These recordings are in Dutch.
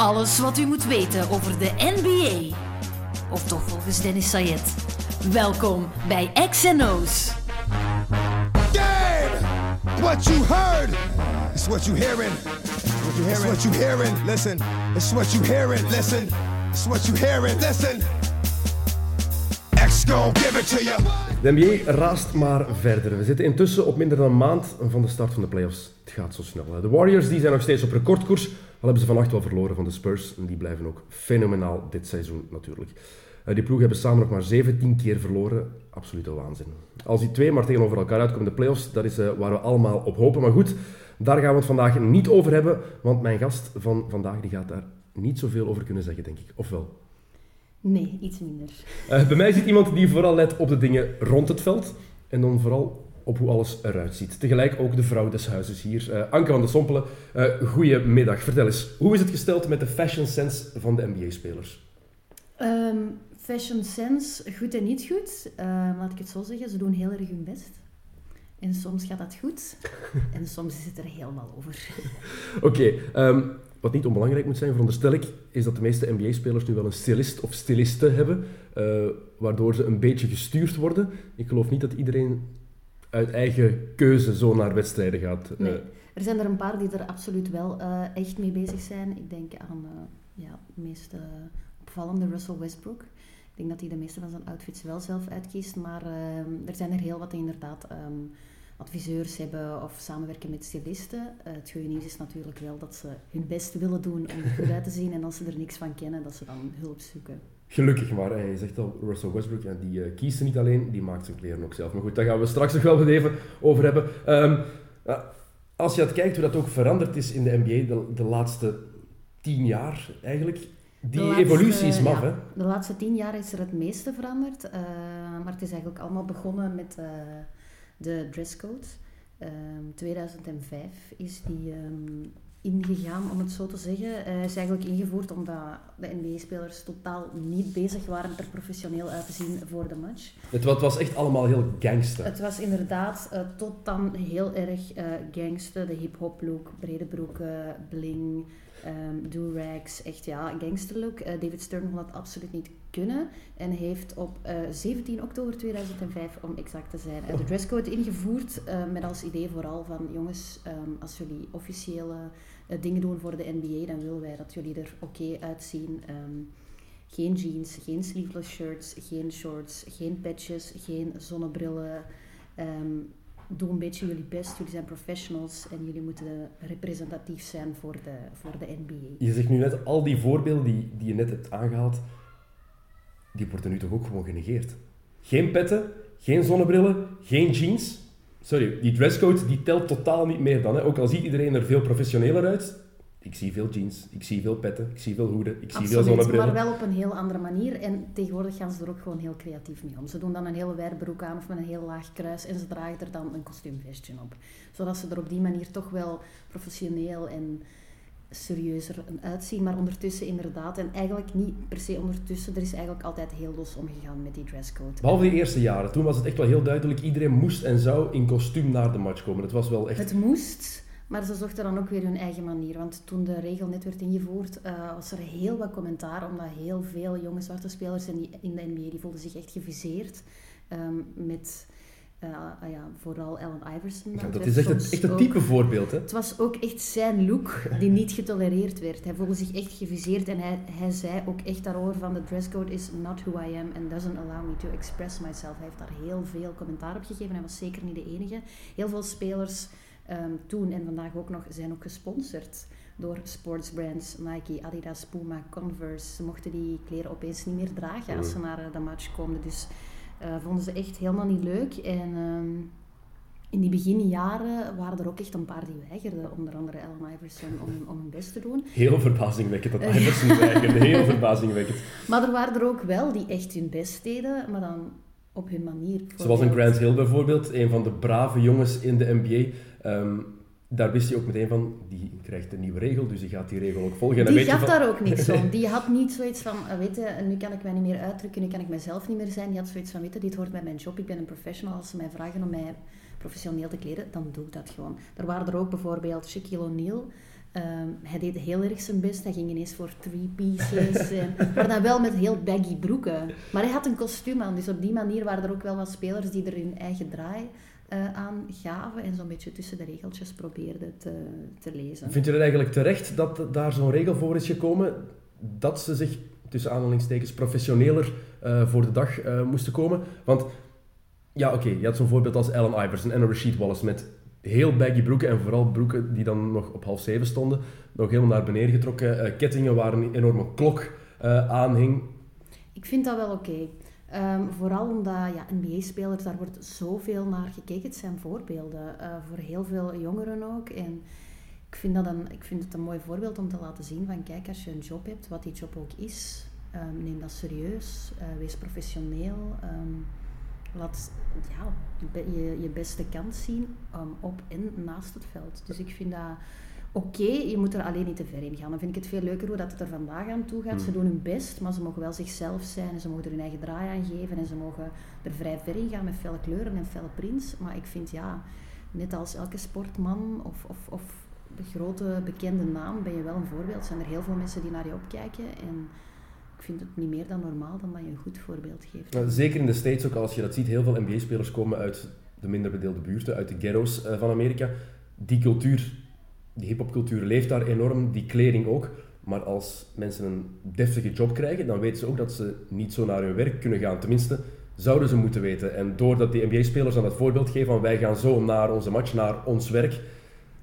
Alles wat u moet weten over de NBA. Of toch volgens Dennis Sayed. Welkom bij XNO's. Game! What you heard is what you hearing. What you hearing? It's what you hearing. Listen. It's what you hearing. Listen. It's what you hearing. Listen. X gon' give it to you. De NBA raast maar verder. We zitten intussen op minder dan een maand van de start van de playoffs. Het gaat zo snel. hè. De Warriors die zijn nog steeds op recordkoers. Al hebben ze vannacht wel verloren van de Spurs. En die blijven ook fenomenaal dit seizoen natuurlijk. Eh, Die ploegen hebben samen nog maar 17 keer verloren. Absolute waanzin. Als die twee maar tegenover elkaar uitkomen in de playoffs, dat is eh, waar we allemaal op hopen. Maar goed, daar gaan we het vandaag niet over hebben. Want mijn gast van vandaag die gaat daar niet zoveel over kunnen zeggen, denk ik. Ofwel? Nee, iets minder. Eh, bij mij zit iemand die vooral let op de dingen rond het veld. En dan vooral op hoe alles eruit ziet. Tegelijk ook de vrouw des huizes hier. Eh, Anke van de Sompelen, uh, goedemiddag. Vertel eens, hoe is het gesteld met de fashion sense van de NBA-spelers? Ehm, fashion sense, goed en niet goed. Ehm, laat ik het zo zeggen, ze doen heel erg hun best. En soms gaat dat goed. en soms is het er helemaal over. Oké, ehm, wat niet onbelangrijk moet zijn, veronderstel ik, is dat de meeste NBA-spelers nu wel een stylist of styliste hebben, eh, waardoor ze een beetje gestuurd worden. Ik geloof niet dat iedereen uit eigen keuze zo naar wedstrijden gaat. eh. Nee. Er zijn er een paar die er absoluut wel eh, echt mee bezig zijn. Ik denk aan eh, ja, de meest opvallende Russell Westbrook. Ik denk dat hij de meeste van zijn outfits wel zelf uitkiest. Maar ehm, er zijn er heel wat die inderdaad ehm, adviseurs hebben of samenwerken met stylisten. Het goede nieuws is natuurlijk wel dat ze hun best willen doen om er goed uit te zien. En als ze er niks van kennen, dat ze dan hulp zoeken. Gelukkig maar, hè. je zegt al, Russell Westbrook, ja, die eh, kiest ze niet alleen, die maakt zijn kleren ook zelf. Maar goed, daar gaan we straks nog wel even over hebben. Ehm, als je het kijkt hoe dat ook veranderd is in de NBA de, de laatste tien jaar eigenlijk, die laatste, evolutie is maf, ja, hè? De laatste tien jaar is er het meeste veranderd. eh, maar het is eigenlijk allemaal begonnen met eh, de dresscode. Ehm 2005 is die ehm, ingegaan, om het zo te zeggen. Eh is eigenlijk ingevoerd omdat de NBA-spelers totaal niet bezig waren er professioneel uit te zien voor de match. Het, wa- het was echt allemaal heel gangster. Het was inderdaad eh, tot dan heel erg eh gangster, de hip-hop look, brede broeken, bling, ehm do-rags, echt ja, gangster look. David Stern kon dat absoluut niet kunnen en heeft op eh, 17 oktober 2005, om exact te zijn, eh, de dresscode ingevoerd eh, met als idee vooral van jongens, ehm, als jullie officiële eh, dingen doen voor de NBA, dan willen wij dat jullie er oké uitzien. Ehm, geen jeans, geen sleeveless shirts, geen shorts, geen patches, geen zonnebrillen. Ehm, doe een beetje jullie best. Jullie zijn professionals en jullie moeten representatief zijn voor de, voor de NBA. Je zegt nu net, al die voorbeelden die, die je net hebt aangehaald, die worden nu toch ook gewoon genegeerd. Geen petten, geen zonnebrillen, geen jeans. Sorry, die dresscode die telt totaal niet meer dan. Hè. Ook al ziet iedereen er veel professioneler uit. Ik zie veel jeans, ik zie veel petten, ik zie veel hoeden, ik zie veel zonnebrillen. maar wel op een heel andere manier. En tegenwoordig gaan ze er ook gewoon heel creatief mee om. Ze doen dan een hele wijde broek aan of met een heel laag kruis en ze dragen er dan een kostuumvestje op. Zodat ze er op die manier toch wel professioneel en serieuzer uitzien. Maar ondertussen inderdaad, en eigenlijk niet per se ondertussen, er is eigenlijk altijd heel los omgegaan met die dresscode. Behalve die eerste jaren, toen was het echt wel heel duidelijk. Iedereen moest en zou in kostuum naar de match komen. Het was wel echt... Het moest, maar ze zochten dan ook weer hun eigen manier. Want toen de regel net werd ingevoerd, eh, was er heel wat commentaar. Omdat heel veel jonge zwarte spelers in, die, in de NBA die voelden zich echt geviseerd. ehm, met eh, ah ja, vooral Allen Iverson. Ja, Het dat is echt een, soms echt een ook- type voorbeeld, hè? Het was ook echt zijn look die niet getolereerd werd. Hij voelde zich echt geviseerd en hij, hij zei ook echt daarover van de dresscode is not who I am and doesn't allow me to express myself. Hij heeft daar heel veel commentaar op gegeven. Hij was zeker niet de enige. Heel veel spelers ehm, toen en vandaag ook nog zijn ook gesponsord door sportsbrands Nike, Adidas, Puma, Converse. Ze mochten die kleren opeens niet meer dragen als ze naar eh, de match konden. Dus vonden ze echt helemaal niet leuk. En ehm, in die beginjaren waren er ook echt een paar die weigerden. Onder andere Allen Iverson om, om hun best te doen. Heel verbazingwekkend dat Iverson weigerde. Heel verbazingwekkend. Maar er waren er ook wel die echt hun best deden, maar dan op hun manier. Zoals een Grant Hill bijvoorbeeld, een van de brave jongens in de NBA. Ehm, daar wist hij ook meteen van, die krijgt een nieuwe regel, dus die gaat die regel ook volgen. En Die je gaf van- daar ook niks om. Die had niet zoiets van, eh, weet je, nu kan ik mij niet meer uitdrukken, nu kan ik mezelf niet meer zijn. Die had zoiets van, weet je, dit hoort bij mijn job, ik ben een professional. Als ze mij vragen om mij professioneel te kleden, dan doe ik dat gewoon. Er waren er ook bijvoorbeeld Shaquille O'Neal, Ehm, hij deed heel erg zijn best. Hij ging ineens voor three pieces. en, maar dan wel met heel baggy broeken. Maar hij had een kostuum aan. Dus op die manier waren er ook wel wat spelers die er hun eigen draai uh, aan gaven. En zo'n beetje tussen de regeltjes probeerden te, te lezen. Vind je het eigenlijk terecht dat daar zo'n regel voor is gekomen? Dat ze zich tussen aanhalingstekens professioneler uh, voor de dag uh, moesten komen? Want ja, oké, je had zo'n voorbeeld als Allen Iverson en Rashid Wallace met heel baggy broeken en vooral broeken die dan nog op half zeven stonden, nog helemaal naar beneden getrokken, kettingen waar een enorme klok aan hing. Ik vind dat wel oké. Okay. Um, vooral omdat ja, NBA-spelers, daar wordt zoveel naar gekeken. Het zijn voorbeelden uh, voor heel veel jongeren ook. En ik vind, dat een, ik vind het een mooi voorbeeld om te laten zien van kijk, als je een job hebt, wat die job ook is, um, neem dat serieus, wees professioneel. Um, laat ja, je, je beste kant zien op en naast het veld. Dus ik vind dat oké, okay, je moet er alleen niet te ver in gaan. Dan vind ik het veel leuker hoe dat het er vandaag aan toe gaat. Ze doen hun best, maar ze mogen wel zichzelf zijn en ze mogen er hun eigen draai aan geven en ze mogen er vrij ver in gaan met felle kleuren en felle prints. Maar ik vind ja, net als elke sportman of, of, of de grote bekende naam ben je wel een voorbeeld. Zijn er heel veel mensen die naar je opkijken en ik vind het niet meer dan normaal dan dat je een goed voorbeeld geeft. Nou, zeker in de States ook, als je dat ziet, heel veel NBA-spelers komen uit de minder bedeelde buurten, uit de ghetto's uh, van Amerika. Die cultuur, die hip-hopcultuur leeft daar enorm, die kleding ook. Maar als mensen een deftige job krijgen, dan weten ze ook dat ze niet zo naar hun werk kunnen gaan. Tenminste, zouden ze moeten weten. En doordat die NBA-spelers dan het voorbeeld geven van wij gaan zo naar onze match, naar ons werk,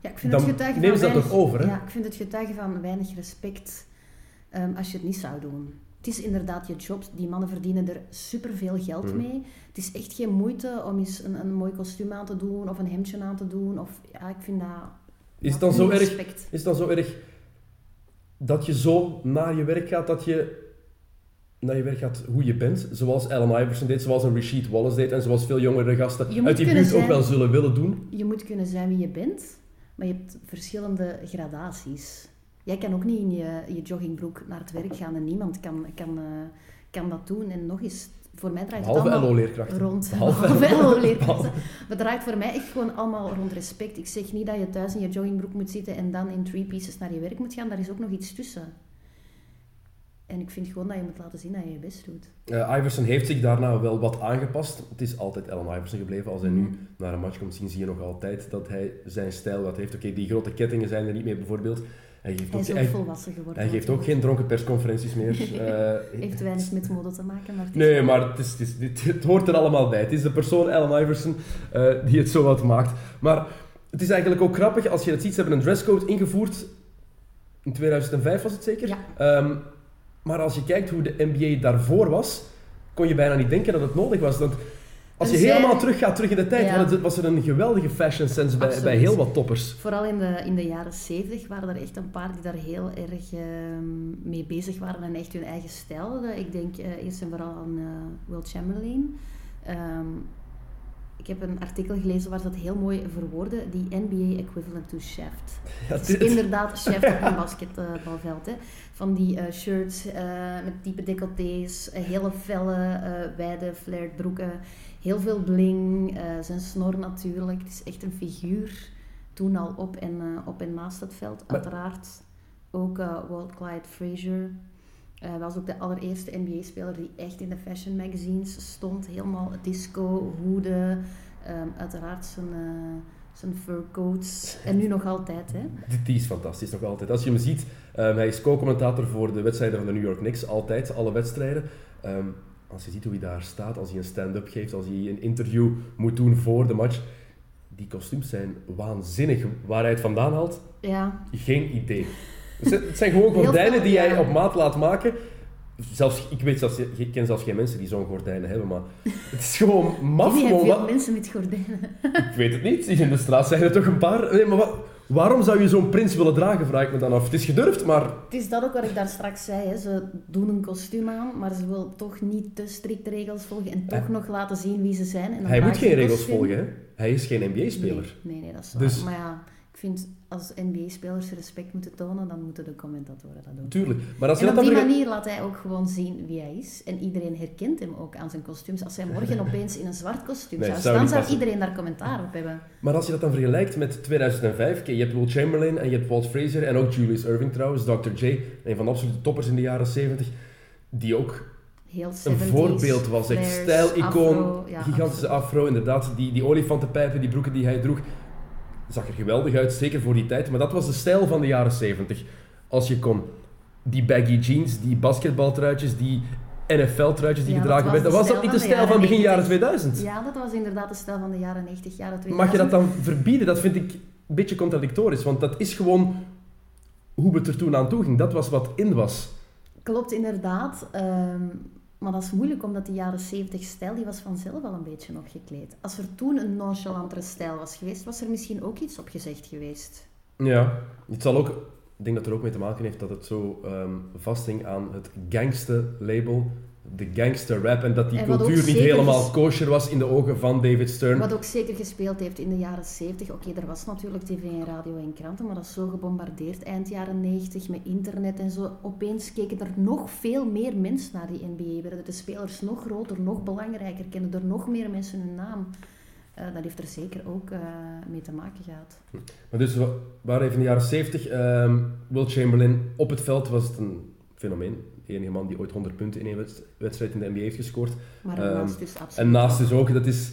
ja, ik vind dan het nemen ze dat weinig, toch over. Hè? Ja, ik vind het getuigen van weinig respect um, als je het niet zou doen. Het is inderdaad je job. Die mannen verdienen er superveel geld mm. mee. Het is echt geen moeite om eens een, een mooi kostuum aan te doen of een hemdje aan te doen. Of, ja, ik vind dat... Is het dan, zo erg, is het dan zo erg dat je zo naar je werk gaat, dat je naar je werk gaat hoe je bent, zoals Allen Iverson deed, zoals een Rashid Wallace deed en zoals veel jongere gasten uit die buurt ook wel zullen willen doen? Je moet kunnen zijn wie je bent, maar je hebt verschillende gradaties. Jij kan ook niet in je, je joggingbroek naar het werk gaan en niemand kan, kan, uh, kan dat doen. En nog eens, voor mij draait het allemaal rond... Halve LO-leerkrachten. Het draait voor mij echt gewoon allemaal rond respect. Ik zeg niet dat je thuis in je joggingbroek moet zitten en dan in three pieces naar je werk moet gaan. Daar is ook nog iets tussen. En ik vind gewoon dat je moet laten zien dat je je best doet. Uh, Iverson heeft zich daarna wel wat aangepast. Het is altijd Allen Iverson gebleven. Als hij nu mhm. naar een match komt zien, zie je nog altijd dat hij zijn stijl wat heeft. Oké, die grote kettingen zijn er niet meer bijvoorbeeld. Hij, geeft hij is ook, volwassen geworden. Hij geeft ook geen dronken persconferenties meer. uh, heeft weinig met mode te maken. Maar het nee, maar het, is, het, is, het, hoort er allemaal bij. Het is de persoon Allen Iverson uh, die het zo wat maakt. Maar het is eigenlijk ook grappig als je het ziet. Ze hebben een dresscode ingevoerd. In 2005 was het zeker. Ja. Um, maar als je kijkt hoe de NBA daarvoor was, kon je bijna niet denken dat het nodig was. Want als je helemaal terug gaat, terug in de tijd, ja. was er een geweldige fashion sense bij, bij heel wat toppers. Vooral in de, in de jaren 70 waren er echt een paar die daar heel erg uh, mee bezig waren en echt hun eigen stijl hadden. Ik denk uh, eerst en vooral aan uh, Will Chamberlain. Um, ik heb een artikel gelezen waar ze dat heel mooi verwoorden, die NBA equivalent to Shaft. Ja, dus inderdaad Shaft op een basketbalveld. Hè. Van die uh, shirts uh, met diepe decolletés, hele felle, wijde flared broeken heel veel bling, uh, zijn snor natuurlijk. Het is echt een figuur. Toen al op en, uh, op en naast het veld. Uiteraard ook uh, Walt Clyde Frazier. Hij was ook de allereerste NBA-speler die echt in de fashion magazines stond. Helemaal disco, hoede. Um, uiteraard zijn, zijn fur coats. En nu nog altijd. Hè? Die is fantastisch, nog altijd. Als je hem ziet, um, hij is co-commentator voor de wedstrijden van de New York Knicks. Altijd, alle wedstrijden. Um, als je ziet hoe hij daar staat, als hij een stand-up geeft, als hij een interview moet doen voor de match, die kostuums zijn waanzinnig. Waar hij het vandaan haalt, ja. geen idee. Het zijn gewoon gordijnen die hij op maat laat maken. Zelfs, ik, weet zelfs, ik ken zelfs geen mensen die zo'n gordijnen hebben, maar het is gewoon maf. Wie veel mensen met gordijnen? Ik weet het niet. In de straat zijn er toch een paar. Nee, maar wat, Waarom zou je zo'n prins willen dragen, vraag ik me dan af. Het is gedurfd, maar... Het is dat ook wat ik daar straks zei. Hè. Ze doen een kostuum aan, maar ze wil toch niet te strikte regels volgen en toch nog laten zien wie ze zijn. En hij moet geen regels volgen, hè? Hij is geen NBA-speler. Nee, nee, nee, dat is waar. Dus... Maar ja, ik vind als NBA-spelers respect moeten tonen, dan moeten de commentatoren dat doen. Tuurlijk. Maar als je En dat op die manier laat hij ook gewoon zien wie hij is. En iedereen herkent hem ook aan zijn kostuums. Als hij morgen opeens in een zwart kostuum Nee, zou staan, zou iedereen daar commentaar op hebben. Maar als je dat dan vergelijkt met 2005, oké, je hebt Will Chamberlain en je hebt Walt Frazier en ook Julius Irving trouwens, Dr. J, een van de absolute toppers in de jaren 70, die ook Heel een 70s, voorbeeld was. Echt afro, ja, gigantische afro, inderdaad. Die, die olifantenpijpen, die broeken die hij droeg, zag er geweldig uit, zeker voor die tijd. Maar dat was de stijl van de jaren 70. Als je kon die baggy jeans, die basketbaltruitjes, die NFL-truitjes die Ja, gedragen werden, de was dat niet de stijl van begin jaren 90. 2000? Ja, dat was inderdaad de stijl van de jaren 90, jaren 2000. Mag je dat dan verbieden? Dat vind ik een beetje contradictorisch, want dat is gewoon hoe het er toen aan toe ging. Dat was wat in was. Klopt, inderdaad. Ehm, maar dat is moeilijk, omdat die jaren 70 stijl, die was vanzelf al een beetje opgekleed. Als er toen een nonchalantere stijl was geweest, was er misschien ook iets op gezegd geweest. Ja, het zal ook, ik denk dat er ook mee te maken heeft dat het zo vasthing aan het gangster-label, de gangster rap, en dat die En cultuur niet zeker helemaal kosher was in de ogen van David Stern. Wat ook zeker gespeeld heeft in de jaren 70. Oké, er was natuurlijk tv en radio en kranten, maar dat is zo gebombardeerd eind jaren 90 met internet en zo. Opeens keken er nog veel meer mensen naar die NBA. Werden de spelers nog groter, nog belangrijker, kenden er nog meer mensen hun naam. Eh, dat heeft er zeker ook eh, mee te maken gehad. Maar dus waren even in de jaren 70. ehm Will Chamberlain op het veld was het een fenomeen. De enige man die ooit 100 punten in een wedst- wedstrijd in de NBA heeft gescoord. Maar Ehm, naast dus absoluut. En naast dus ook, dat is...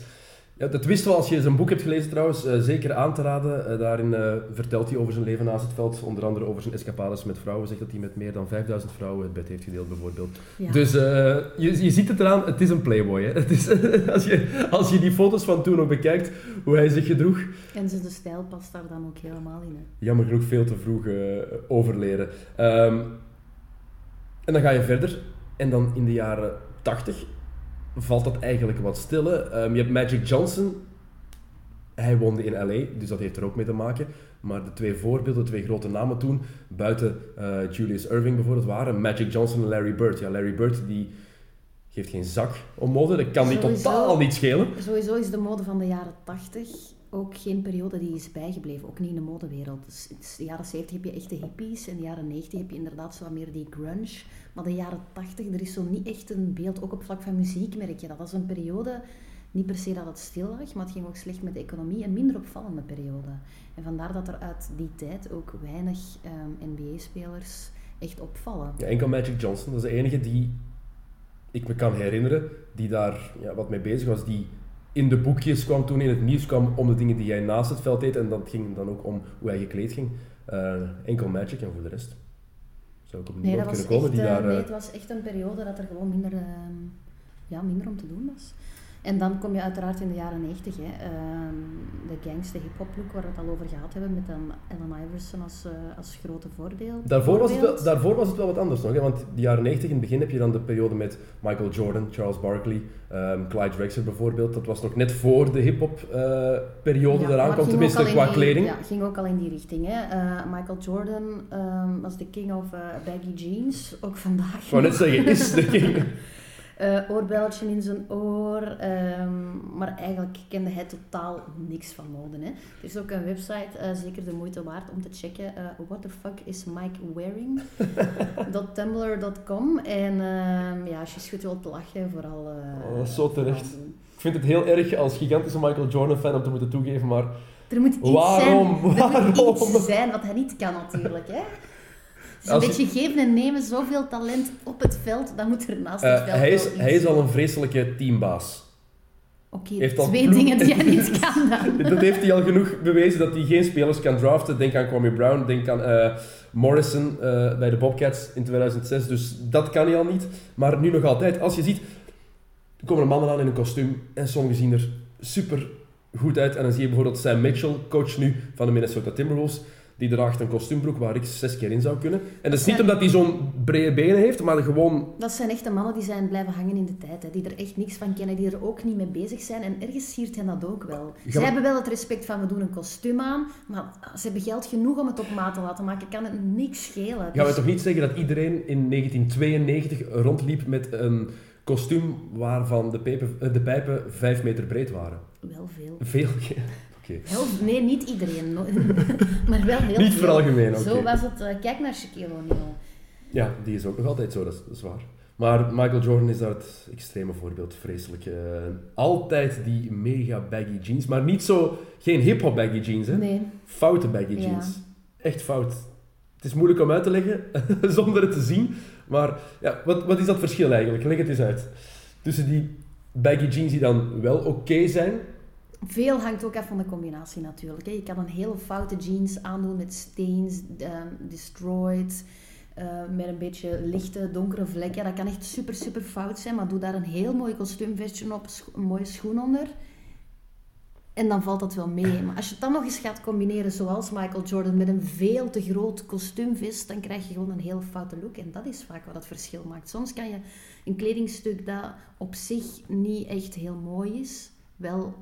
Ja, dat wist wel als je zijn boek hebt gelezen trouwens, eh, zeker aan te raden. Eh, daarin eh, vertelt hij over zijn leven naast het veld, onder andere over zijn escapades met vrouwen. Zegt dat hij met meer dan 5000 vrouwen het bed heeft gedeeld bijvoorbeeld. Ja. Dus je, je ziet het eraan, het is een playboy. Hè? Het is, als, je, als je die foto's van toen nog bekijkt, hoe hij zich gedroeg, En zijn stijl past daar dan ook helemaal in. Hè. jammer genoeg veel te vroeg eh, overleden. En dan ga je verder. En dan in de jaren 80 valt dat eigenlijk wat stil. hè. Ehm, je hebt Magic Johnson. Hij woonde in LA, dus dat heeft er ook mee te maken. Maar de twee voorbeelden, de twee grote namen toen, buiten eh, Julius Irving bijvoorbeeld, waren Magic Johnson en Larry Bird. Ja, Larry Bird die geeft geen zak om mode, dat kan die totaal niet schelen. Sowieso is de mode van de jaren 80 ook geen periode die is bijgebleven, ook niet in de modewereld. Dus in de jaren 70 heb je echt de hippies, in de jaren 90 heb je inderdaad zo wat meer die grunge. Maar de jaren 80, er is zo niet echt een beeld, ook op vlak van muziek merk je dat. Dat is een periode, niet per se dat het stil lag, maar het ging ook slecht met de economie, een minder opvallende periode. En vandaar dat er uit die tijd ook weinig ehm, NBA-spelers echt opvallen. Ja, enkel Magic Johnson, dat is de enige die ik me kan herinneren, die daar ja, wat mee bezig was, die in de boekjes kwam toen in het nieuws kwam om de dingen die hij naast het veld deed en dat ging dan ook om hoe hij gekleed ging. Eh, enkel Magic en voor de rest zou ik op Nee, dat kunnen komen echt, die eh, daar... nee, eh, het was echt een periode dat er gewoon minder, ehm, ja, minder om te doen was. En dan kom je uiteraard in de jaren 90, hè, ehm, de gangster hip-hop look waar we het al over gehad hebben, met dan Allen Iverson als, eh, als grote voordeel. Daarvoor was, het wel, daarvoor was het wel wat anders nog, hè? want de jaren 90 in het begin heb je dan de periode met Michael Jordan, Charles Barkley, ehm, Clyde Drexler bijvoorbeeld. Dat was nog net voor de hip-hop eh, periode Ja, eraan kwam, tenminste qua die- kleding. Ja, ging ook al in die richting. Hè. Eh, Michael Jordan ehm, was de king of baggy jeans, ook vandaag. Ik wou net zeggen, is de king. Eh, oorbelletje in zijn oor, ehm, maar eigenlijk kende hij totaal niks van mode. Hè. Er is ook een website, eh, zeker de moeite waard om te checken. eh what the fuck is Mike wearing? .tumblr.com en ehm, ja, als je schudt wilt lachen, vooral... Oh, dat is zo terecht. Ik vind het heel erg als gigantische Michael Jordan fan om te moeten toegeven, maar Er moet iets Waarom? zijn. Er moet Waarom? iets zijn wat hij niet kan natuurlijk. Hè. Is een beetje geven en nemen, zoveel talent op het veld, dan moet er naast het eh, veld hij, is, hij is al een vreselijke teambaas. Oké, twee dingen die hij niet kan dan. Dat heeft hij al genoeg bewezen dat hij geen spelers kan draften. Denk aan Kwame Brown, denk aan eh, Morrison eh, bij de Bobcats in 2006. Dus dat kan hij al niet. Maar nu nog altijd, als je ziet, er komen er mannen aan in een kostuum en sommigen zien er super goed uit. En dan zie je bijvoorbeeld Sam Mitchell, coach nu van de Minnesota Timberwolves. Die draagt een kostuumbroek waar ik zes keer in zou kunnen. En dat is niet omdat hij zo'n brede benen heeft, maar gewoon Dat zijn echte mannen die zijn blijven hangen in de tijd. Hè, die er echt niks van kennen, die er ook niet mee bezig zijn. En ergens siert hen dat ook wel. Maar- hebben wel het respect van, we doen een kostuum aan. Maar ze hebben geld genoeg om het op maat te laten maken. Kan het niks schelen. Gaan we Dus- toch niet zeggen dat iedereen in 1992 rondliep met een kostuum waarvan de, pepen, eh, de pijpen vijf meter breed waren? Wel veel. Veel. Nee, niet iedereen, maar wel heel Niet veralgemeen, oké. Zo was het. eh, kijk naar Shaquille O'Neal. Ja, die is ook nog altijd zo, dat is, dat is waar. Maar Michael Jordan is daar het extreme voorbeeld, vreselijk. eh, altijd die mega baggy jeans, maar niet zo, geen hip-hop baggy jeans, hè? Nee, Foute baggy Ja. jeans. Echt fout. Het is moeilijk om uit te leggen zonder het te zien. Maar ja, wat, wat is dat verschil eigenlijk? Leg het eens uit. Tussen die baggy jeans die dan wel oké zijn. Veel hangt ook af van de combinatie natuurlijk. Je kan een hele foute jeans aandoen met stains, ehm, destroyed, eh, met een beetje lichte, donkere vlekken. Dat kan echt super, super fout zijn, maar doe daar een heel mooi kostuumvestje op, een mooie schoen onder. En dan valt dat wel mee. Maar als je het dan nog eens gaat combineren zoals Michael Jordan met een veel te groot kostuumvest, dan krijg je gewoon een heel foute look. En dat is vaak wat het verschil maakt. Soms kan je een kledingstuk dat op zich niet echt heel mooi is, wel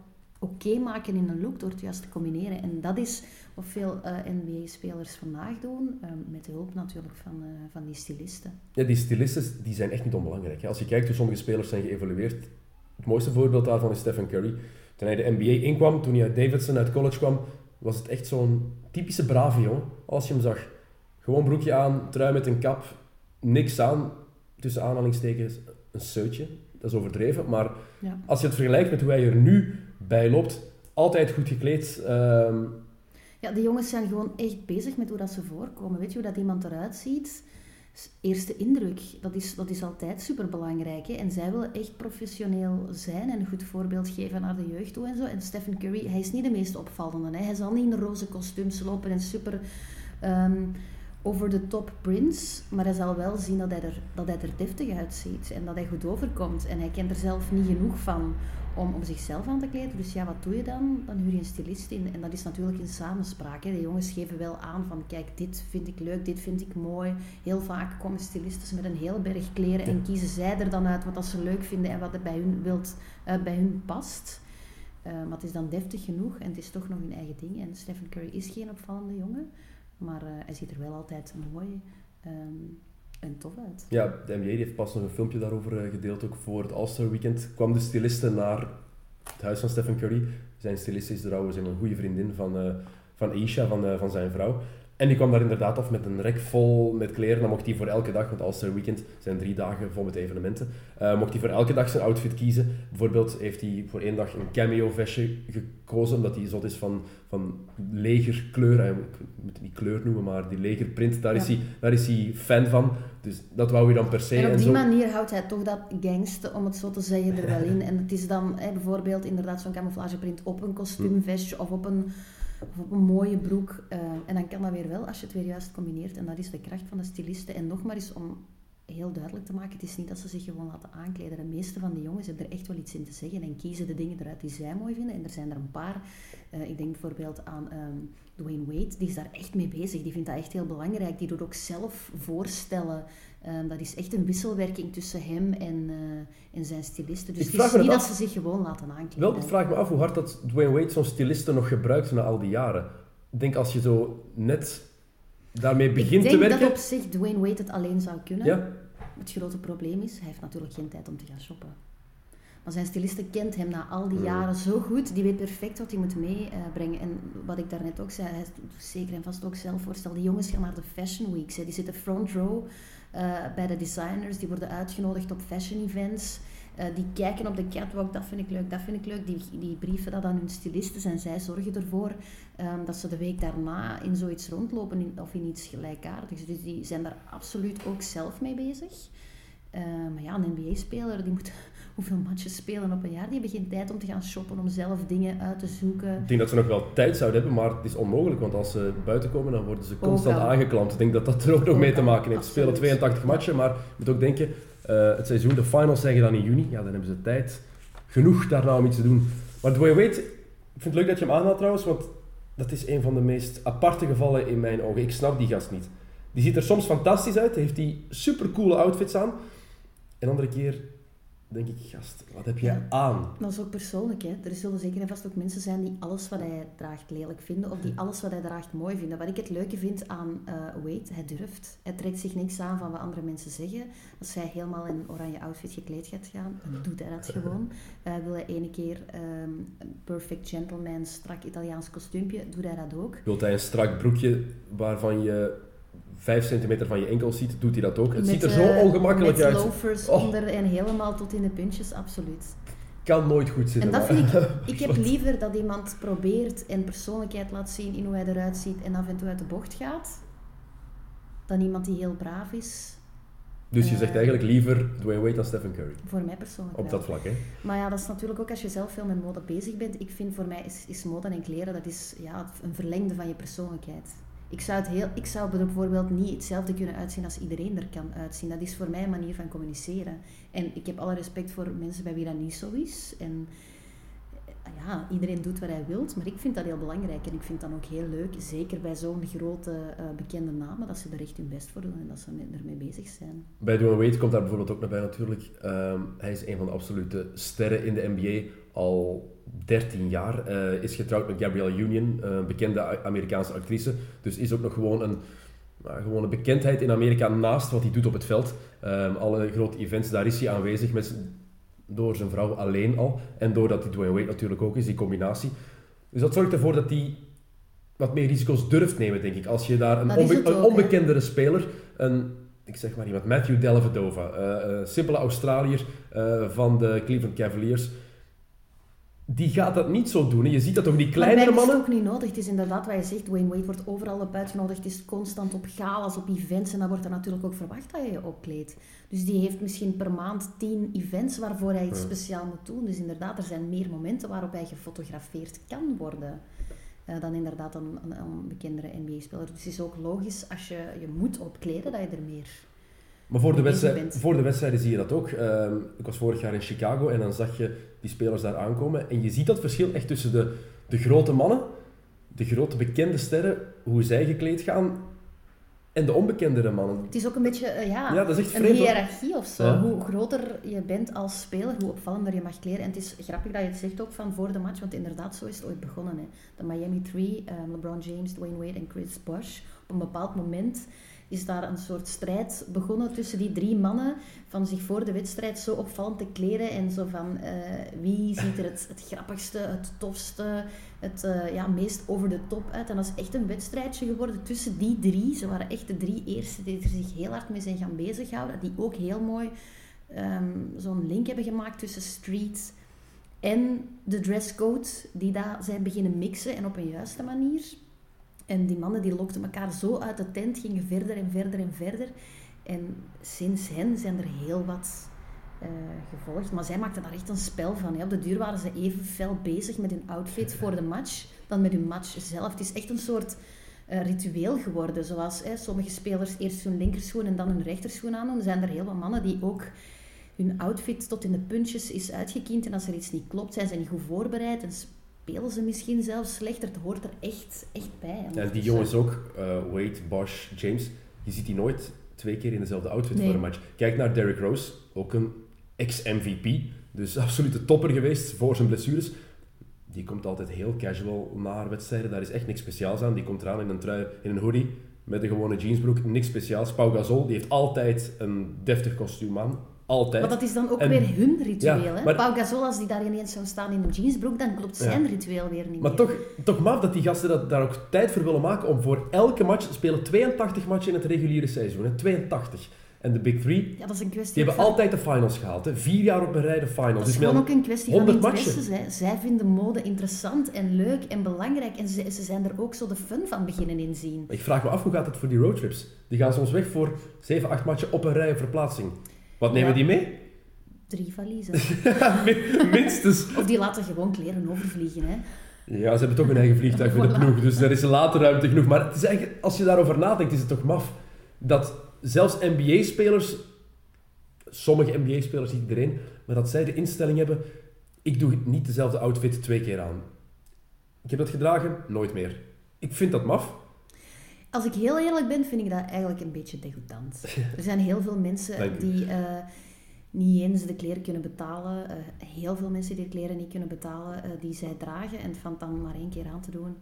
oké maken in een look door het juist te combineren. En dat is wat veel eh, NBA-spelers vandaag doen, eh, met de hulp natuurlijk van, eh, van die stylisten. Ja, die stylisten die zijn echt niet onbelangrijk. Hè. Als je kijkt hoe sommige spelers zijn geëvolueerd. Het mooiste voorbeeld daarvan is Stephen Curry. Toen hij de NBA inkwam, toen hij uit Davidson uit college kwam, was het echt zo'n typische brave jongen. Als je hem zag. Gewoon broekje aan, trui met een kap, niks aan. Tussen aanhalingstekens een seutje. Dat is overdreven. Maar Ja. als je het vergelijkt met hoe hij er nu bij loopt, altijd goed gekleed. ehm, Ja, de jongens zijn gewoon echt bezig met hoe dat ze voorkomen. Weet je hoe dat iemand eruit ziet? Eerste indruk, dat is, dat is altijd superbelangrijk. Hè? En zij willen echt professioneel zijn en een goed voorbeeld geven naar de jeugd toe en zo. En Stephen Curry, hij is niet de meest opvallende. Hè? Hij zal niet in roze kostuums lopen en super ehm, over de top prince. Maar hij zal wel zien dat hij, er, dat hij er deftig uitziet en dat hij goed overkomt. En hij kent er zelf niet genoeg van om, om zichzelf aan te kleden. Dus ja, wat doe je dan? Dan huur je een stylist in. En dat is natuurlijk in samenspraak. Hè. De jongens geven wel aan van, kijk, dit vind ik leuk, dit vind ik mooi. Heel vaak komen stylisten met een hele berg kleren en kiezen zij er dan uit wat dat ze leuk vinden en wat er bij hun, wilt, eh, bij hun past. Eh, maar het is dan deftig genoeg en het is toch nog hun eigen ding. En Stephen Curry is geen opvallende jongen, maar eh, hij ziet er wel altijd mooi ehm, en tof uit. Ja, de NBA heeft pas nog een filmpje daarover eh, gedeeld, ook voor het All-Star Weekend. Kwam de styliste naar het huis van Stephen Curry. Zijn styliste is trouwens een goede vriendin van, eh van Aisha, van, eh, van zijn vrouw. En die kwam daar inderdaad af met een rek vol met kleren. Dan mocht hij voor elke dag, want All-Star Weekend zijn drie dagen vol met evenementen, eh, mocht hij voor elke dag zijn outfit kiezen. Bijvoorbeeld heeft hij voor één dag een cameo vestje gekozen, omdat hij zot is van, van legerkleur. Eh, Ik moet het niet kleur noemen, maar die legerprint, daar, is hij, daar is hij fan van. Dus dat wou hij dan per se. En op en die zo. manier houdt hij toch dat gangste, om het zo te zeggen, er wel in. En het is dan hè, bijvoorbeeld inderdaad zo'n camouflageprint op een kostuumvestje of op een, of een mooie broek. eh, en dan kan dat weer wel als je het weer juist combineert. En dat is de kracht van de stylisten. En nog maar eens om heel duidelijk te maken, het is niet dat ze zich gewoon laten aankleden. De meeste van die jongens hebben er echt wel iets in te zeggen en kiezen de dingen eruit die zij mooi vinden. En er zijn er een paar. Eh, ik denk bijvoorbeeld aan ehm, Dwayne Wade, die is daar echt mee bezig. Die vindt dat echt heel belangrijk. Die doet ook zelf voorstellen. Ehm, dat is echt een wisselwerking tussen hem en, eh, en zijn stylisten. Dus Ik het vraag is niet dat af. ze zich gewoon laten aankleden. Wel, ik vraag me af hoe hard dat Dwayne Wade zo'n styliste nog gebruikt na al die jaren. Ik denk als je zo net daarmee begint ik te denk werken. dat op zich Dwayne Wade het alleen zou kunnen. Ja, Het grote probleem is, hij heeft natuurlijk geen tijd om te gaan shoppen. Maar zijn styliste kent hem na al die jaren zo goed, die weet perfect wat hij moet meebrengen. en wat ik daarnet ook zei, hij doet zeker en vast ook zelf voorstel. Die jongens gaan naar de Fashion Weeks, hè. die zitten front row eh, bij de designers, die worden uitgenodigd op fashion events. Eh, die kijken op de catwalk, dat vind ik leuk, dat vind ik leuk. Die, die brieven dat aan hun stylisten en zij zorgen ervoor ehm, dat ze de week daarna in zoiets rondlopen of in iets gelijkaardigs. Dus die zijn daar absoluut ook zelf mee bezig. Eh, maar ja, een NBA-speler, die moet hoeveel matches spelen op een jaar? Die hebben geen tijd om te gaan shoppen, om zelf dingen uit te zoeken. ik denk dat ze nog wel tijd zouden hebben, maar het is onmogelijk, want als ze buiten komen, dan worden ze constant aangeklampt. Ik denk dat dat er ook nog mee te maken heeft. Ze spelen absoluut. 82 matchen, maar je moet ook denken, eh, het seizoen, de finals zeggen dan in juni, ja, dan hebben ze tijd genoeg daarna om iets te doen. Maar Dwayne Wade, ik vind het leuk dat je hem aanhaalt trouwens, want dat is een van de meest aparte gevallen in mijn ogen. Ik snap die gast niet. Die ziet er soms fantastisch uit, heeft die supercoole outfits aan, en andere keer denk ik, gast, wat heb je Ja. aan? Dat is ook persoonlijk. Hè. Er zullen zeker en vast ook mensen zijn die alles wat hij draagt lelijk vinden of die alles wat hij draagt mooi vinden. Wat ik het leuke vind aan eh Wade, hij durft. Hij trekt zich niks aan van wat andere mensen zeggen. Als hij helemaal in een oranje outfit gekleed gaat gaan, dan doet hij dat gewoon. Eh, wil hij ene keer een perfect gentleman, strak Italiaans kostuumpje, doet hij dat ook. Wilt hij een strak broekje waarvan je 5 centimeter van je enkel ziet, doet hij dat ook. Het ziet er zo eh, ongemakkelijk met uit. loafers Oh. onder en helemaal tot in de puntjes, absoluut. Kan nooit goed zitten. En dat maar- vind ik... Ik heb liever dat iemand probeert en persoonlijkheid laat zien in hoe hij eruit ziet en af en toe uit de bocht gaat, dan iemand die heel braaf is. Dus je zegt eigenlijk liever Dwayne Wade dan Stephen Curry. Voor mij persoonlijk Op wel. dat vlak, hè. Maar ja, dat is natuurlijk ook als je zelf veel met mode bezig bent. Ik vind voor mij is, is mode en kleren, dat is ja, een verlengde van je persoonlijkheid. Ik zou, het heel, ik zou bijvoorbeeld niet hetzelfde kunnen uitzien als iedereen er kan uitzien. Dat is voor mij een manier van communiceren. En ik heb alle respect voor mensen bij wie dat niet zo is. En eh, ja, iedereen doet wat hij wil, maar ik vind dat heel belangrijk. En ik vind dat ook heel leuk, zeker bij zo'n grote eh, bekende namen, dat ze er echt hun best voor doen en dat ze ermee bezig zijn. Bij Dwayne Wade komt daar bijvoorbeeld ook naar bij natuurlijk. Ehm, hij is een van de absolute sterren in de NBA. Al 13 jaar. eh, is getrouwd met Gabrielle Union, een bekende Amerikaanse actrice. Dus is ook nog gewoon een, nou, gewoon een bekendheid in Amerika naast wat hij doet op het veld. Ehm, alle grote events, daar is hij aanwezig met door zijn vrouw alleen al. En doordat hij Dwayne Wade natuurlijk ook is, die combinatie. Dus dat zorgt ervoor dat hij wat meer risico's durft nemen, denk ik. Als je daar een, onbe- onbekendere speler, een, ik zeg maar iemand, Matthew Dellavedova, eh, eh, simpele Australiër eh, van de Cleveland Cavaliers, die gaat dat niet zo doen. Je ziet dat toch die kleinere mij is het mannen... ook niet nodig. Het is inderdaad wat je zegt, Wayne Wade wordt overal op uitgenodigd. Het is constant op galas, op events. En dan wordt er natuurlijk ook verwacht dat je je opkleedt. Dus die heeft misschien per maand tien events waarvoor hij iets Ja. speciaal moet doen. Dus inderdaad, er zijn meer momenten waarop hij gefotografeerd kan worden. eh, dan inderdaad een, een, een bekendere NBA-speler. Dus het is ook logisch als je je moet opkleden dat je er meer... Maar voor de, wedstrijd, voor de wedstrijden zie je dat ook. Ehm, ik was vorig jaar in Chicago en dan zag je die spelers daar aankomen. En je ziet dat verschil echt tussen de, de grote mannen, de grote bekende sterren, hoe zij gekleed gaan, en de onbekendere mannen. Het is ook een beetje, eh, ja, een vreemd. hiërarchie of zo. Ja. Hoe groter je bent als speler, hoe opvallender je mag kleden. En het is grappig dat je het zegt ook van voor de match, want inderdaad, zo is het ooit begonnen. Hè. De Miami Three, eh, LeBron James, Dwayne Wade en Chris Bosh. Op een bepaald moment is daar een soort strijd begonnen tussen die drie mannen. Van zich voor de wedstrijd zo opvallend te kleden. En zo van eh, wie ziet er het, het grappigste, het tofste, het eh, ja, meest over de top uit. En dat is echt een wedstrijdje geworden tussen die drie. Ze waren echt de drie eerste die er zich heel hard mee zijn gaan bezighouden. Die ook heel mooi ehm, zo'n link hebben gemaakt tussen street en de dresscode. Die daar zijn beginnen mixen en op een juiste manier. En die mannen die lokten elkaar zo uit de tent, gingen verder en verder en verder. En sinds hen zijn er heel wat eh, gevolgd. Maar zij maakten daar echt een spel van. Hè. Op de duur waren ze even fel bezig met hun outfit voor de match dan met hun match zelf. Het is echt een soort eh, ritueel geworden. Zoals hè, sommige spelers eerst hun linkerschoen en dan hun rechterschoen aandoen. Er zijn er heel wat mannen die ook hun outfit tot in de puntjes is uitgekiend. En als er iets niet klopt, zijn ze niet goed voorbereid. En spelen ze misschien zelfs slechter. Het hoort er echt, echt bij. Ja, die jongens ook, eh, Wade, Bosch, James, je ziet die nooit twee keer in dezelfde outfit Nee. voor een match. Kijk naar Derrick Rose, ook een ex-MVP, dus absolute topper geweest voor zijn blessures. Die komt altijd heel casual naar wedstrijden, daar is echt niks speciaals aan. Die komt eraan in een trui, in een hoodie, met een gewone jeansbroek, niks speciaals. Pau Gasol, die heeft altijd een deftig kostuum aan, altijd. Maar dat is dan ook En- weer hun ritueel. Ja, hè? maar- Pau Gasol, als die daar ineens zou staan in een jeansbroek, dan klopt Ja. zijn ritueel weer niet Maar meer. toch, toch maf dat die gasten dat, daar ook tijd voor willen maken om voor elke match, spelen 82 matchen in het reguliere seizoen, hè, 82. En de Big Three, Ja, dat is een kwestie die hebben van... altijd de finals gehaald. Hè. Vier jaar op een rij de finals. Dat is Dus gewoon met- ook een kwestie van 100 interesses. Hè. Zij vinden mode interessant en leuk en belangrijk. En ze, ze zijn er ook zo de fun van beginnen inzien. Ik vraag me af, hoe gaat het voor die roadtrips? Die gaan soms weg voor 7, 8 matchen op een rij verplaatsing. Wat nemen Ja. die mee? Drie valiezen. Min- Minstens. of die laten gewoon kleren overvliegen. Hè. Ja, ze hebben toch een eigen vliegtuig voor de ploeg, dus er is later ruimte genoeg. Maar het is eigenlijk, als je daarover nadenkt, is het toch maf dat zelfs NBA-spelers, sommige NBA-spelers, niet iedereen, maar dat zij de instelling hebben, ik doe niet dezelfde outfit twee keer aan. Ik heb dat gedragen, nooit meer. Ik vind dat maf. Als ik heel eerlijk ben, vind ik dat eigenlijk een beetje degoutant. Er zijn heel veel mensen die... eh, niet eens de kleren kunnen betalen. Eh, heel veel mensen die de kleren niet kunnen betalen, eh, die zij dragen. En van dan maar één keer aan te doen,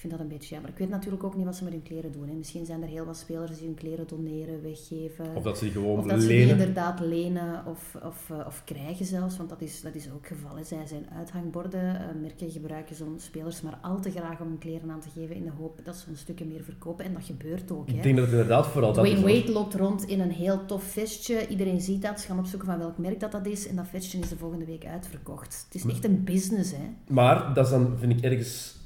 vind dat een beetje jammer. Ik weet natuurlijk ook niet wat ze met hun kleren doen. Hè. Misschien zijn er heel wat spelers die hun kleren doneren, weggeven. Of dat ze die gewoon Of dat ze die inderdaad lenen of, of, eh, of krijgen zelfs, want dat is, dat is ook geval. hè. Zij zijn uithangborden. Eh, merken gebruiken zo'n spelers maar al te graag om hun kleren aan te geven in de hoop dat ze een stukje meer verkopen. En dat gebeurt ook. Ik Hè. denk dat het inderdaad vooral dat hoor. Wade loopt rond in een heel tof vestje. Iedereen ziet dat. Ze gaan opzoeken van welk merk dat, dat is. En dat vestje is de volgende week uitverkocht. Het is echt een business, hè. Maar dat is dan, vind ik, ergens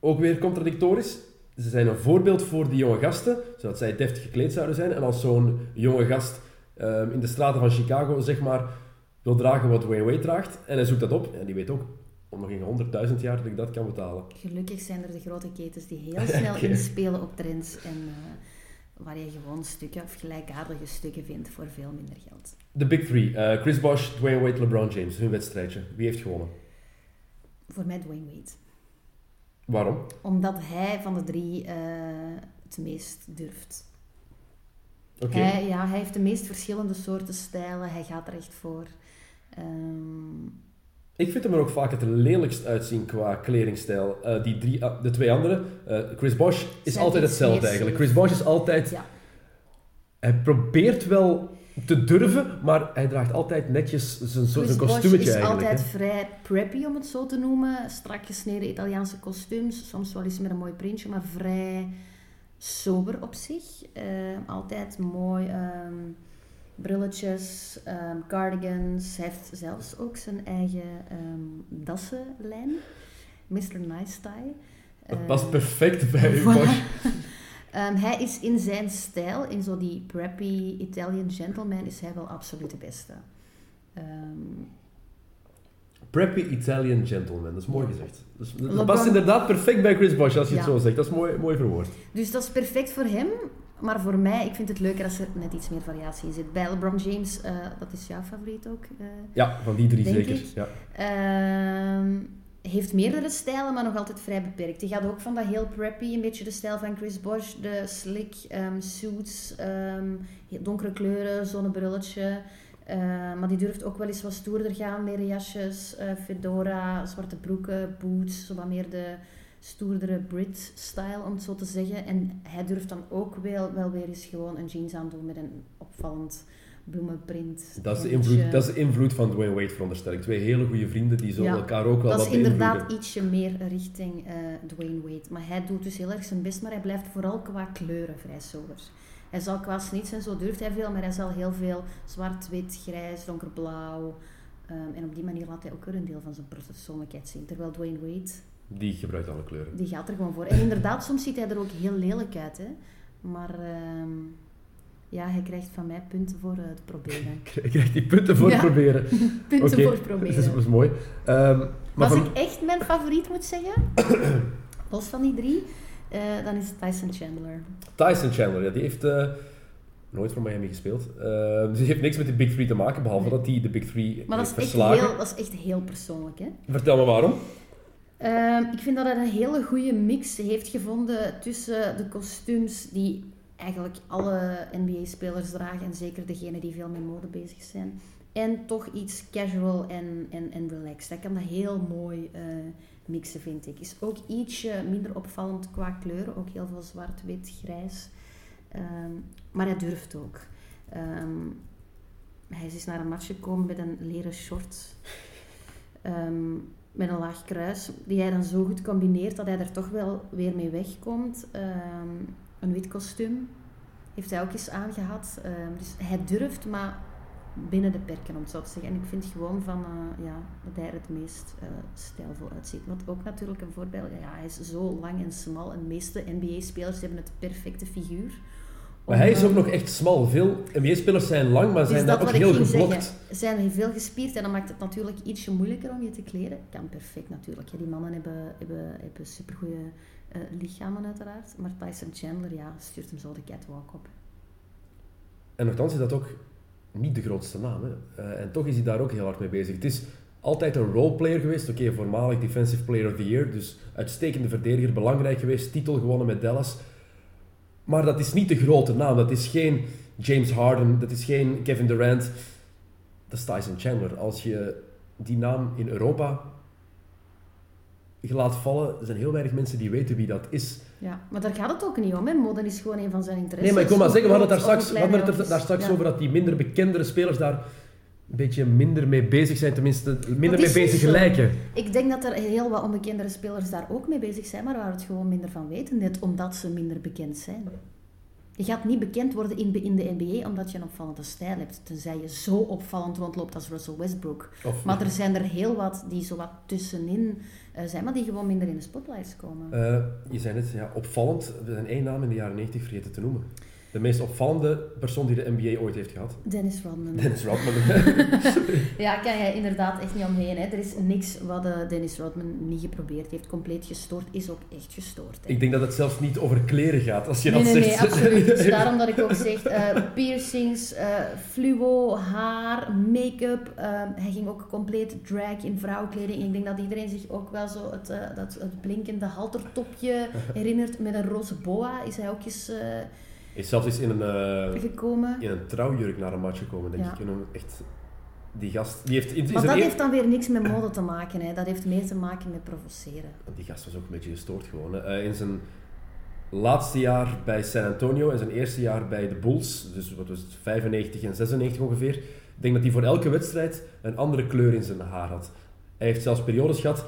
ook weer contradictorisch. Ze zijn een voorbeeld voor die jonge gasten, zodat zij deftig gekleed zouden zijn. En als zo'n jonge gast ehm, in de straten van Chicago, zeg maar, wil dragen wat Wayne Wade draagt, en hij zoekt dat op, en die weet ook om nog in 100.000 jaar dat ik dat kan betalen. Gelukkig zijn er de grote ketens die heel snel inspelen op trends. En eh, waar je gewoon stukken of gelijkaardige stukken vindt voor veel minder geld. De Big Three, eh, Chris Bosh, Dwayne Wade, LeBron James, hun wedstrijdje. Wie heeft gewonnen? Voor mij Dwayne Wade. Waarom? Omdat hij van de drie eh, het meest durft. Oké. Hij, ja, hij heeft de meest verschillende soorten stijlen. Hij gaat er echt voor. Ehm, Ik vind hem er ook vaak het lelijkst uitzien qua kledingstijl. Eh, die drie, ah, de twee andere, eh, Chris Bosh is Zijn altijd hetzelfde eigenlijk. Chris Bosh is altijd... ja. Hij probeert wel te durven, maar hij draagt altijd netjes zijn, zijn Bosh kostuumetje is altijd hè. vrij preppy, om het zo te noemen. Strak gesneden Italiaanse kostuums. Soms wel eens met een mooi printje, maar vrij sober op zich. Ehm, altijd mooi. ehm, brilletjes, ehm, cardigans. Hij heeft zelfs ook zijn eigen ehm, dassenlijn. Mr. Nice Tie. Dat past perfect bij voilà. Ehm, hij is in zijn stijl, in zo die preppy Italian gentleman, is hij wel absoluut de beste. Ehm, Preppy Italian gentleman, dat is mooi gezegd. Dus, dat LeBron- past inderdaad perfect bij Chris Bosh als je het zo zegt. Dat is mooi, mooi verwoord. dus dat is perfect voor hem. Maar voor mij, ik vind het leuker als er net iets meer variatie in zit. Bij LeBron James, eh, dat is jouw favoriet ook. eh, Ja, van die drie Denk zeker. ik. Ja. Ehm, heeft meerdere stijlen, maar nog altijd vrij beperkt. Die gaat ook van dat heel preppy, een beetje de stijl van Chris Bosh. De slick ehm, suits, ehm, donkere kleuren, zonnebrilletje. Eh, maar die durft ook wel eens wat stoerder gaan. Meer jasjes, eh, fedora, zwarte broeken, boots. Zo wat meer de stoerdere Brit-style, om het zo te zeggen. En hij durft dan ook wel, wel weer eens gewoon een jeans aandoen met een opvallend bloemenprint. Dat, is de invloed, dat is de invloed van Dwayne Wade, veronderstel ik. Twee hele goede vrienden, die zullen Ja, elkaar ook wel Dat wat is inderdaad beïnvloeden. ietsje meer richting eh, Dwayne Wade. Maar hij doet dus heel erg zijn best, maar hij blijft vooral qua kleuren vrij sober. Hij zal qua snits en zo durft hij veel, maar hij zal heel veel zwart, wit, grijs, donkerblauw. ehm, en op die manier laat hij ook weer een deel van zijn persoonlijkheid zien. Terwijl Dwayne Wade, Die gebruikt alle kleuren. die gaat er gewoon voor. En inderdaad, soms ziet hij er ook heel lelijk uit. Hè? Maar ehm, ja, hij krijgt van mij punten voor eh, het proberen. Ik krijg die punten voor Ja. proberen. punten voor het Dat is, proberen. dat is mooi. Ehm, maar als van- ik echt mijn favoriet moet zeggen, los van die drie, eh, dan is het Tyson Chandler. Tyson Chandler, ja, die heeft eh, nooit voor Miami gespeeld. Ehm, dus die heeft niks met de Big Three te maken, behalve dat hij de Big Three Maar dat is, echt verslagen. heel, dat is echt heel persoonlijk. Hè? Vertel me waarom. Ehm, ik vind dat hij een hele goede mix heeft gevonden tussen de kostuums die eigenlijk alle NBA-spelers dragen en zeker degenen die veel met mode bezig zijn. En toch iets casual en, en, en relaxed. Hij kan dat heel mooi eh, mixen, vind ik. Is ook ietsje minder opvallend qua kleuren. Ook heel veel zwart, wit, grijs. Ehm, maar hij durft ook. Ehm, hij is naar een match gekomen met een leren short. Ehm, met een laag kruis, die hij dan zo goed combineert dat hij er toch wel weer mee wegkomt. Een wit kostuum heeft hij ook eens aangehad. Ehm, dus hij durft, maar binnen de perken, om het zo te zeggen. En ik vind gewoon van, eh, ja, dat hij er het meest eh, stijlvol uitziet. Wat ook natuurlijk een voorbeeld, ja, hij is zo lang en smal. En de meeste NBA-spelers hebben het perfecte figuur. Maar om, hij is eh, ook nog echt smal. Veel NBA-spelers zijn lang, maar dus zijn dat daar ook heel geblokt. zeggen. Zijn veel gespierd en dan maakt het natuurlijk ietsje moeilijker om je te kleden. Kan perfect natuurlijk. Ja, die mannen hebben, hebben, hebben supergoeie eh, lichamen uiteraard. Maar Tyson Chandler, ja, stuurt hem zo de catwalk op. En nogthans is dat ook niet de grootste naam. Hè. Eh, en toch is hij daar ook heel hard mee bezig. Het is altijd een roleplayer geweest. Oké, voormalig Defensive Player of the Year. Dus uitstekende verdediger, belangrijk geweest. Titel gewonnen met Dallas. Maar dat is niet de grote naam. Dat is geen James Harden, dat is geen Kevin Durant, dat is Tyson Chandler. Als je die naam in Europa je laat vallen, er zijn heel weinig mensen die weten wie dat is. Ja, maar daar gaat het ook niet om. Hè. Mode is gewoon een van zijn interesses. Nee, maar ik wil maar zeggen, we hadden het daar straks, we hadden het er daar straks ja. over dat die minder bekendere spelers daar een beetje minder mee bezig zijn, tenminste minder mee bezig zo. lijken. Ik denk dat er heel wat onbekendere spelers daar ook mee bezig zijn, maar waar we het gewoon minder van weten, net omdat ze minder bekend zijn. Je gaat niet bekend worden in, in de NBA omdat je een opvallende stijl hebt, tenzij je zo opvallend rondloopt als Russell Westbrook. Of, Maar er zijn er heel wat die zo wat tussenin eh, zijn, maar die gewoon minder in de spotlights komen. Eh, je zei net, ja, opvallend. We zijn één naam in de jaren 90 vergeten te noemen. De meest opvallende persoon die de NBA ooit heeft gehad. Dennis Rodman. Dennis Rodman. Ja, kan je inderdaad echt niet omheen. Hè. Er is niks wat eh, Dennis Rodman niet geprobeerd heeft. Compleet gestoord, is ook echt gestoord. Hè. ik denk dat het zelfs niet over kleren gaat, als je Nee, dat nee, nee, zegt. absoluut. Dus daarom dat ik ook zeg, eh, piercings, eh, fluo, haar, make-up. ehm, hij ging ook compleet drag in vrouwenkleding. Ik denk dat iedereen zich ook wel zo het, dat, het blinkende haltertopje herinnert. Met een roze boa is hij ook eens Is zelfs eens in een, eh, gekomen. in een trouwjurk naar een match gekomen, denk Ja. ik. Een echt... Die gast, die heeft... In, Maar dat eer- heeft dan weer niks met mode te maken. Hè. Dat heeft meer te maken met provoceren. Die gast was ook een beetje gestoord gewoon. Hè. Eh, in zijn laatste jaar bij San Antonio en zijn eerste jaar bij de Bulls, dus wat was het, 95 en 96 ongeveer, ik denk dat hij voor elke wedstrijd een andere kleur in zijn haar had. Hij heeft zelfs periodes gehad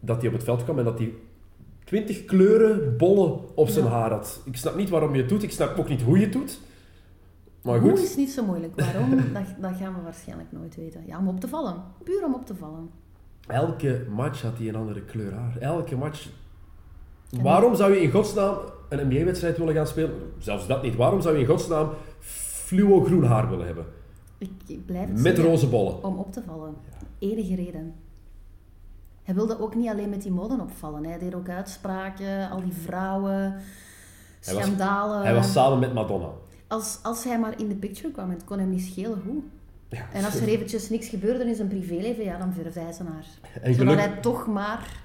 dat hij op het veld kwam en dat hij 20 kleuren bollen op zijn Ja. haar had. Ik snap niet waarom je het doet, ik snap ook niet hoe je het doet. Maar Hoe goed, is niet zo moeilijk. Waarom? dat, dat gaan we waarschijnlijk nooit weten. Ja, om op te vallen. Puur om op te vallen. elke match had hij een andere kleur haar. Elke match. En- Waarom zou je in godsnaam een NBA-wedstrijd willen gaan spelen? Zelfs dat niet. Waarom zou je in godsnaam fluo groen haar willen hebben? Ik, ik blijf Met zeggen. roze bollen. Om op te vallen. Enige reden. Hij wilde ook niet alleen met die moden opvallen. Hij deed ook uitspraken, al die vrouwen, Hij was- schandalen. Hij was samen met Madonna. als, als hij maar in de picture kwam, het kon hem niet schelen hoe. Ja. En als er eventjes niks gebeurde in zijn privéleven, ja, dan verfde hij zijn haar. En Zodat hij toch maar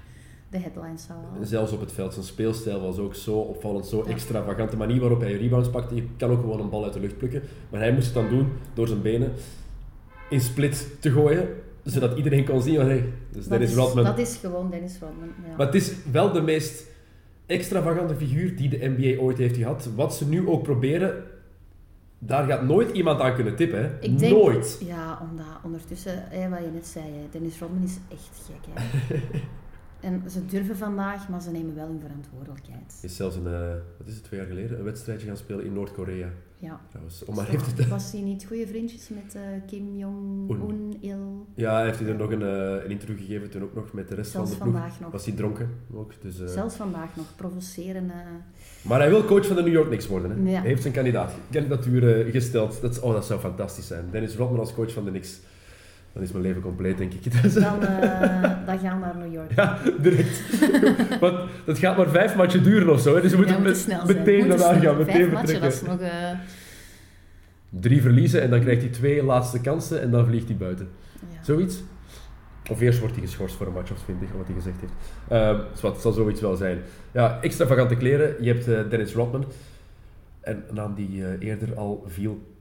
de headlines zou halen. zelfs op het veld, zijn speelstijl was ook zo opvallend, zo Ja. extravagant. De manier waarop hij rebounds pakte, je kan ook gewoon een bal uit de lucht plukken. Maar hij moest het dan doen door zijn benen in split te gooien, zodat iedereen kon zien van hey, dus dat, Dennis is, Rodman. dat is gewoon Dennis Rodman. Ja. Maar het is wel de meest extravagante figuur die de NBA ooit heeft gehad. Wat ze nu ook proberen, daar gaat nooit iemand aan kunnen tippen. Hè? Ik denk, nooit. Ja, omdat ondertussen, hè, wat je net zei, hè, Dennis Rodman is echt gek. Hè. en ze durven vandaag, maar ze nemen wel hun verantwoordelijkheid. Hij is zelfs een, eh, wat is het, twee jaar geleden, een wedstrijdje gaan spelen in Noord-Korea. Ja. Trouwens. Om maar even te- Was hij niet goede vriendjes met eh, Kim Jong-un, Il? Ja, hij heeft hij er nog een, een interview gegeven toen ook nog met de rest Zelfs van de ploeg. vandaag nog. Was hij dronken ook. Dus, eh, Zelfs vandaag nog provoceren. Maar hij wil coach van de New York Knicks worden. Hè? Ja. Hij heeft zijn kandidaat, kandidatuur gesteld. Dat, oh, dat zou fantastisch zijn. Dennis Rodman als coach van de Knicks. Dan is mijn leven compleet, denk ik. Dus- dan, eh, dan gaan we naar New York. Ja, direct. Want dat gaat maar vijf matchen duren of zo. Hè? Dus we moeten met- snel meteen daarna gaan. Meteen Vijf matchen, vertrekken. dat is nog... eh, Drie verliezen en dan krijgt hij twee laatste kansen en dan vliegt hij buiten. ja. Zoiets. Of eerst wordt hij geschorst voor een match of 20, wat hij gezegd heeft. Dus wat, het zal zoiets wel zijn. Ja, extravagante kleren. Je hebt eh, Dennis Rodman. En een naam die eerder al viel.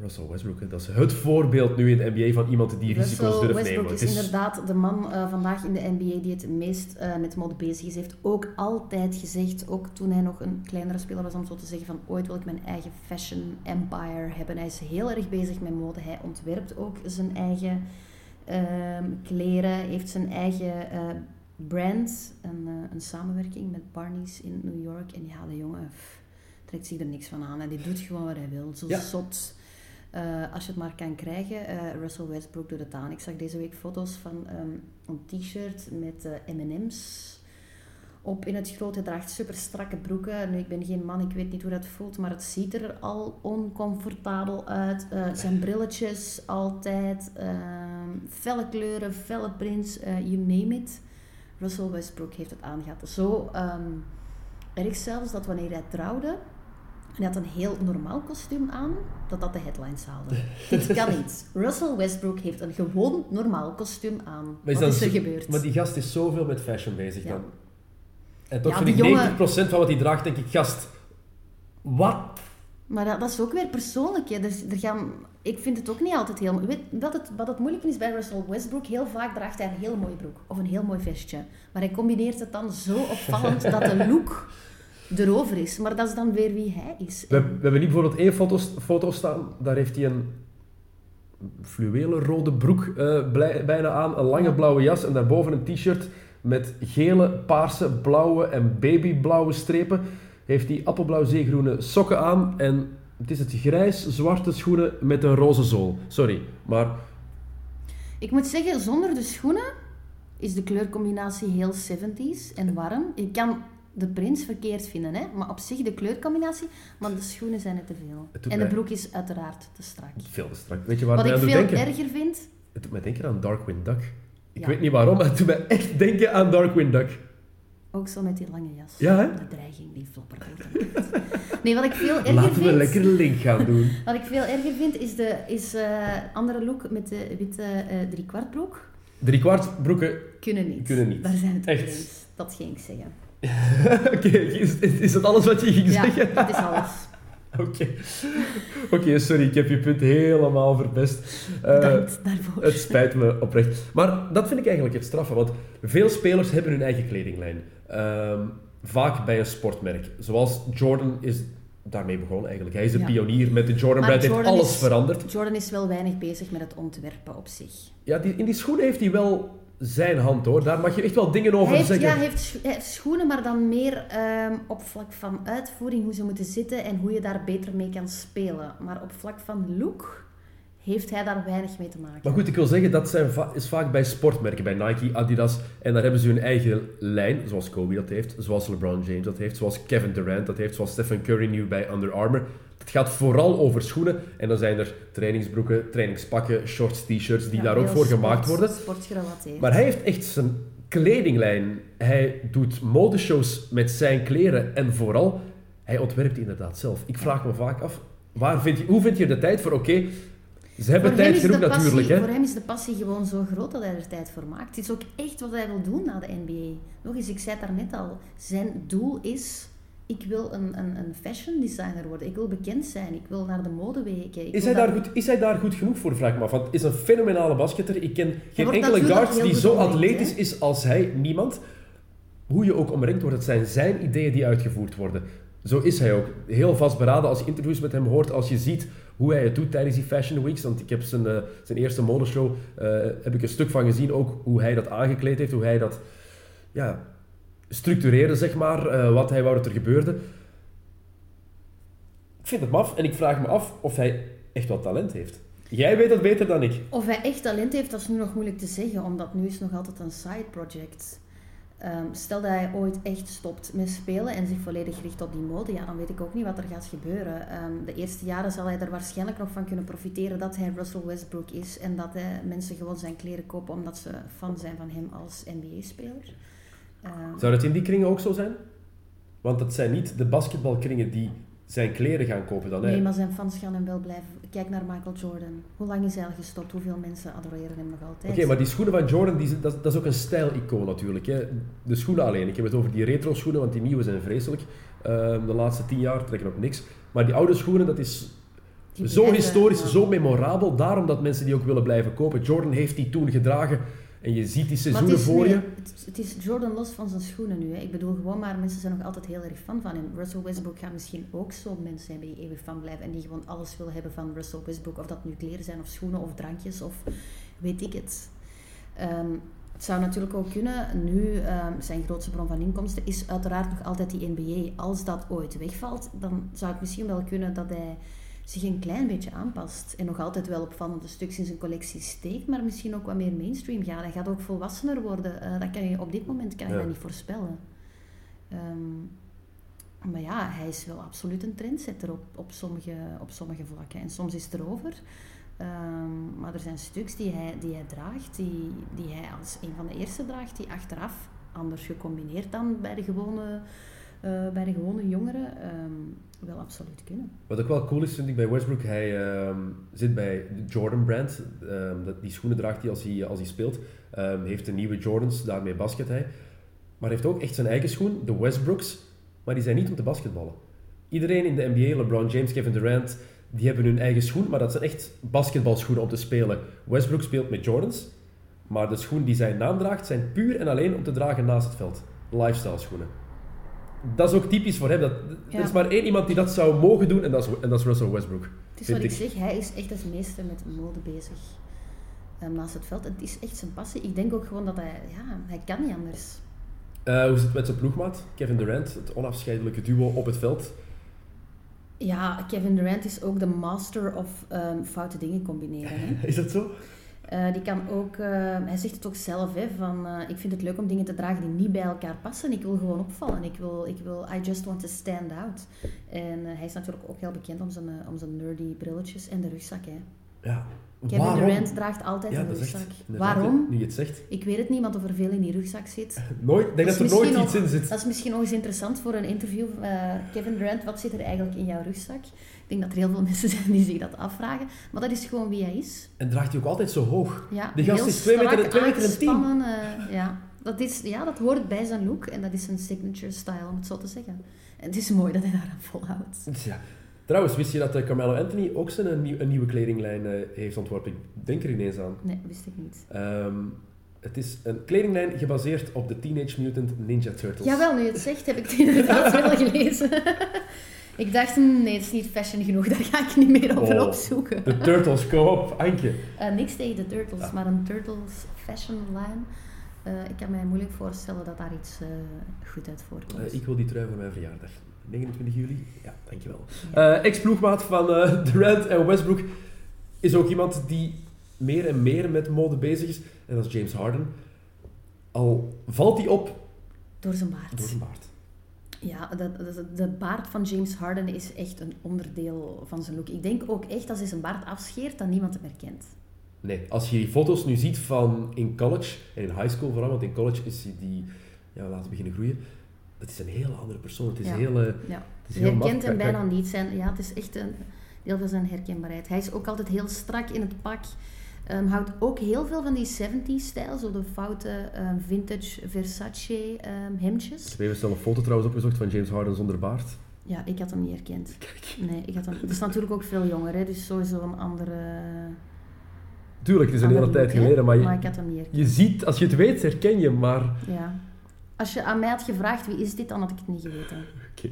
Russell Westbrook. Dat is het voorbeeld nu in de NBA van iemand die risico's durft Westbrook nemen. is, Het is- inderdaad de man eh, vandaag in de NBA die het meest eh, met mode bezig is. heeft ook altijd gezegd, ook toen hij nog een kleinere speler was, om zo te zeggen van ooit wil ik mijn eigen fashion empire hebben. Hij is heel erg bezig met mode. Hij ontwerpt ook zijn eigen ehm, kleren, heeft zijn eigen eh, brand, een, een samenwerking met Barney's in New York. En ja, de jongen trekt zich er niks van aan. En die doet gewoon wat hij wil. Zo Ja. zot. Eh, als je het maar kan krijgen, eh, Russell Westbrook doet het aan. Ik zag deze week foto's van ehm, een t-shirt met eh, M&M's op in het groot. Hij draagt super strakke broeken. Nu, ik ben geen man, ik weet niet hoe dat voelt, maar het ziet er al oncomfortabel uit. Zijn brilletjes altijd, ehm, felle kleuren, felle prints, you name it. Russell Westbrook heeft het aangehad. Zo ehm, erg zelfs dat wanneer hij trouwde, hij had een heel normaal kostuum aan, dat dat de headlines haalde. Dit kan niet. Russell Westbrook heeft een gewoon normaal kostuum aan. Is Wat is er gebeurd? Maar die gast is zoveel met fashion bezig Ja. dan. En toch Ja, vind ik die jongen- 90% van wat hij draagt, denk ik, gast, wat? Maar dat, dat is ook weer persoonlijk. Hè. Er, er gaan, ik vind het ook niet altijd heel... Weet, wat, het, wat het moeilijk is bij Russell Westbrook, heel vaak draagt hij een heel mooie broek. Of een heel mooi vestje. Maar hij combineert het dan zo opvallend dat de look erover is. Maar dat is dan weer wie hij is. We, we hebben hier bijvoorbeeld één foto, foto staan, daar heeft hij een fluwelen rode broek eh, blij- bijna aan, een lange blauwe jas en daarboven een t-shirt met gele, paarse, blauwe en babyblauwe strepen. Heeft hij appelblauw zeegroene sokken aan en het is het grijs-zwarte schoenen met een roze zool. Sorry, maar Ik moet zeggen, zonder de schoenen is de kleurcombinatie heel 70s en warm. Je kan de prins verkeerd vinden, hè? maar op zich de kleurcombinatie, maar de schoenen zijn het te veel. Het En de broek is uiteraard te strak. veel te strak. Weet je waar Wat ik veel denken? erger vind, Het doet mij denken aan Darkwing Duck. Ik Ja. weet niet waarom, maar het doet mij echt denken aan Darkwing Duck. ook zo met die lange jas. Ja, hè? De dreiging die floppert. Nee, wat ik veel erger Laten we vind... lekker een link gaan doen. Wat ik veel erger vind, is de is, eh, andere look met de witte eh driekwartbroek. Driekwart broeken. Kunnen niet. Kunnen niet. Daar zijn we het Echt. eens. Dat ging ik zeggen. Oké, is, is dat alles wat je ging Ja, zeggen? dat is alles. Oké, Oké, sorry, ik heb je punt helemaal verpest. Eh, Bedankt daarvoor. het spijt me oprecht. Maar dat vind ik eigenlijk het straffe, want veel spelers hebben hun eigen kledinglijn. Ehm, vaak bij een sportmerk. Zoals Jordan is daarmee begonnen eigenlijk. Hij is Ja. pionier met de Jordan Maar brand, heeft alles is- veranderd. Jordan is wel weinig bezig met het ontwerpen op zich. Ja, die, in die schoenen heeft hij wel zijn hand hoor. Daar mag je echt wel dingen over heeft, zeggen. ja, hij heeft, scho- hij heeft schoenen, maar dan meer ehm, op vlak van uitvoering, hoe ze moeten zitten en hoe je daar beter mee kan spelen. Maar op vlak van look heeft hij daar weinig mee te maken. Maar goed, ik wil zeggen, dat zijn va- is vaak bij sportmerken, bij Nike, Adidas. En daar hebben ze hun eigen lijn, zoals Kobe dat heeft, zoals LeBron James dat heeft, zoals Kevin Durant dat heeft, zoals Stephen Curry nu bij Under Armour. Het gaat vooral over schoenen. En dan zijn er trainingsbroeken, trainingspakken, shorts, t-shirts, die Ja, daar ook voor sport- gemaakt worden. Sportgerelateerd. Maar hij heeft echt zijn kledinglijn. Hij doet modeshows met zijn kleren. En vooral, hij ontwerpt die inderdaad zelf. Ik vraag me vaak af, waar vind je, hoe vind je de tijd voor? Oké, ze hebben Voor hem tijd is de genoeg passie- natuurlijk. Hè? Voor hem is de passie gewoon zo groot dat hij er tijd voor maakt. Het is ook echt wat hij wil doen na de NBA. Nog eens, ik zei het daarnet al. Zijn doel is... Ik wil een, een, een fashion designer worden. Ik wil bekend zijn. Ik wil naar de modeweken. Ik Is hij, daar goed, is hij daar goed genoeg voor, vraag me af. Want het is een fenomenale basketter. Ik ken geen enkele guard die zo atletisch is als hij. Niemand. Hoe je ook omringd wordt, het zijn zijn ideeën die uitgevoerd worden. Zo is hij ook. Heel vastberaden als je interviews met hem hoort, als je ziet hoe hij het doet tijdens die Fashion Weeks. Want ik heb zijn, eh, zijn eerste modeshow, eh, heb ik een stuk van gezien, ook hoe hij dat aangekleed heeft, hoe hij dat ja, structureerde, zeg maar, eh, wat hij wou dat er gebeurde. Ik vind het maf en ik vraag me af of hij echt wel talent heeft. Jij weet dat beter dan ik. Of hij echt talent heeft, dat is nu nog moeilijk te zeggen. Omdat nu is nog altijd een side project. Ehm, stel dat hij ooit echt stopt met spelen en zich volledig richt op die mode, ja, dan weet ik ook niet wat er gaat gebeuren. Ehm, de eerste jaren zal hij er waarschijnlijk nog van kunnen profiteren dat hij Russell Westbrook is en dat hij mensen gewoon zijn kleren kopen omdat ze fan zijn van hem als NBA-speler. Ehm, Zou dat in die kringen ook zo zijn? Want het zijn niet de basketbalkringen die zijn kleren gaan kopen dan. Nee, maar zijn fans gaan hem wel blijven. Kijk naar Michael Jordan. Hoe lang is hij al gestopt? Hoeveel mensen adoreren hem nog altijd? Oké, maar die schoenen van Jordan, die, zijn- dat, dat is ook een stijl-icoon natuurlijk. Hè. De schoenen alleen. Ik heb het over die retro schoenen, want die nieuwe zijn vreselijk. Ehm, de laatste tien jaar trekken op niks. Maar die oude schoenen, dat is Die zo blijven, historisch, ja. zo memorabel. Daarom dat mensen die ook willen blijven kopen. Jordan heeft die toen gedragen. En je ziet die seizoenen voor je. Het, het is Jordan los van zijn schoenen nu. Hè. Ik bedoel gewoon maar, mensen zijn nog altijd heel erg fan van hem. Russell Westbrook gaat misschien ook zo mensen zijn die eeuwig fan blijven en die gewoon alles willen hebben van Russell Westbrook. Of dat nu kleren zijn of schoenen of drankjes of weet ik het. Ehm, het zou natuurlijk ook kunnen, nu ehm, zijn grootste bron van inkomsten is uiteraard nog altijd die NBA. Als dat ooit wegvalt, dan zou het misschien wel kunnen dat hij zich een klein beetje aanpast. En nog altijd wel opvallende stukjes in zijn collectie steekt, maar misschien ook wat meer mainstream gaat. Hij gaat ook volwassener worden. Eh, dat kan je, op dit moment kan je Ja. dat niet voorspellen. Ehm, maar ja, hij is wel absoluut een trendsetter op, op, sommige, op sommige vlakken. En soms is het erover. Ehm, maar er zijn stuks die hij, die hij draagt, die, die hij als een van de eerste draagt, die achteraf, anders gecombineerd dan bij de gewone, eh, bij de gewone jongeren, ehm, wel absoluut kunnen. Wat ook wel cool is, vind ik, bij Westbrook, hij ehm, zit bij de Jordan brand. Ehm, die schoenen draagt hij als hij, als hij speelt. Heeft de nieuwe Jordans, daarmee basket hij. Maar heeft ook echt zijn eigen schoen, de Westbrooks. Maar die zijn niet om te basketballen. Iedereen in de NBA, LeBron James, Kevin Durant, die hebben hun eigen schoen, maar dat zijn echt basketbalschoenen om te spelen. Westbrook speelt met Jordans, maar de schoenen die zijn naam draagt zijn puur en alleen om te dragen naast het veld. Lifestyle schoenen. Dat is ook typisch voor hem. Dat, Ja. Er is maar één iemand die dat zou mogen doen en dat is, en dat is Russell Westbrook. Het is wat ik ik. zeg, hij is echt als meester met mode bezig. eh, naast het veld. Het is echt zijn passie. Ik denk ook gewoon dat hij, ja, hij kan niet anders. Eh, hoe zit het met zijn ploegmaat? Kevin Durant, het onafscheidelijke duo op het veld. Ja, Kevin Durant is ook de master of ehm, foute dingen combineren. Hè? Is dat zo? Eh, die kan ook, eh, hij zegt het ook zelf, hè, van eh, ik vind het leuk om dingen te dragen die niet bij elkaar passen. Ik wil gewoon opvallen. Ik wil, ik wil, I just want to stand out. En hij is natuurlijk ook heel bekend om zijn, om zijn nerdy brilletjes en de rugzak. Hè. Ja. Kevin Waarom? Durant draagt altijd Ja, een echt... rugzak. Waarom? Nu je het zegt. Ik weet het niet, want er veel in die rugzak zit. Nooit, ik denk dat, er nooit iets in zit. Dat is misschien nog eens interessant voor een interview. Eh, Kevin Durant, wat zit er eigenlijk in jouw rugzak? Ik denk dat er heel veel mensen zijn die zich dat afvragen. Maar dat is gewoon wie hij is. En draagt hij ook altijd zo hoog. Ja, Die gast is twee meter- strak, twee meter en tien. aangespannen, eh, ja. Dat is, ja, dat hoort bij zijn look en dat is zijn signature style, om het zo te zeggen. En het is mooi dat hij daaraan volhoudt. Ja. Trouwens, wist je dat eh, Carmelo Anthony ook zijn een, nieuw- een nieuwe kledinglijn eh, heeft ontworpen? Ik denk er ineens aan. Nee, wist ik niet. Ehm, het is een kledinglijn gebaseerd op de Teenage Mutant Ninja Turtles. Jawel, nu je het zegt, heb ik het inderdaad wel gelezen. ik dacht, hm, nee, het is niet fashion genoeg, daar ga ik niet meer over Oh. opzoeken. De Turtles, kom op, Anke. Eh, niks tegen de Turtles, Ja. maar een Turtles fashion line. eh, ik kan mij moeilijk voorstellen dat daar iets eh, goed uit voorkomt. Eh, ik wil die trui voor mijn verjaardag. 29 juli? Ja, dankjewel. Eh Ex-ploegmaat van eh, Durant en Westbrook is ook iemand die meer en meer met mode bezig is. En dat is James Harden. Al valt hij op Door zijn baard. door zijn baard. Ja, de, de, de baard van James Harden is echt een onderdeel van zijn look. Ik denk ook echt als hij zijn baard afscheert, dat niemand hem herkent. Nee, als je die foto's nu ziet van in college, en in high school vooral, want in college is hij die ja, laten beginnen groeien. Dat is een hele andere persoon. Het is Ja. heel... Ja. het is heel herkent hem bijna niet. Zijn, ja, het is echt een deel van zijn herkenbaarheid. Hij is ook altijd heel strak in het pak. Ehm, houdt ook heel veel van die 70s-stijl, zo de foute ehm, vintage Versace ehm, hemdjes. Ik heb even snel een foto trouwens opgezocht van James Harden zonder baard. Ja, ik had hem niet herkend. Nee, ik had hem. Het is natuurlijk ook veel jonger, hè, dus sowieso een andere. Tuurlijk, het is een hele tijd geleden, maar je, Maar ik had hem niet herkend. je ziet, als je het weet, herken je hem, maar... Ja. Als je aan mij had gevraagd wie is dit, dan had ik het niet geweten. Oké.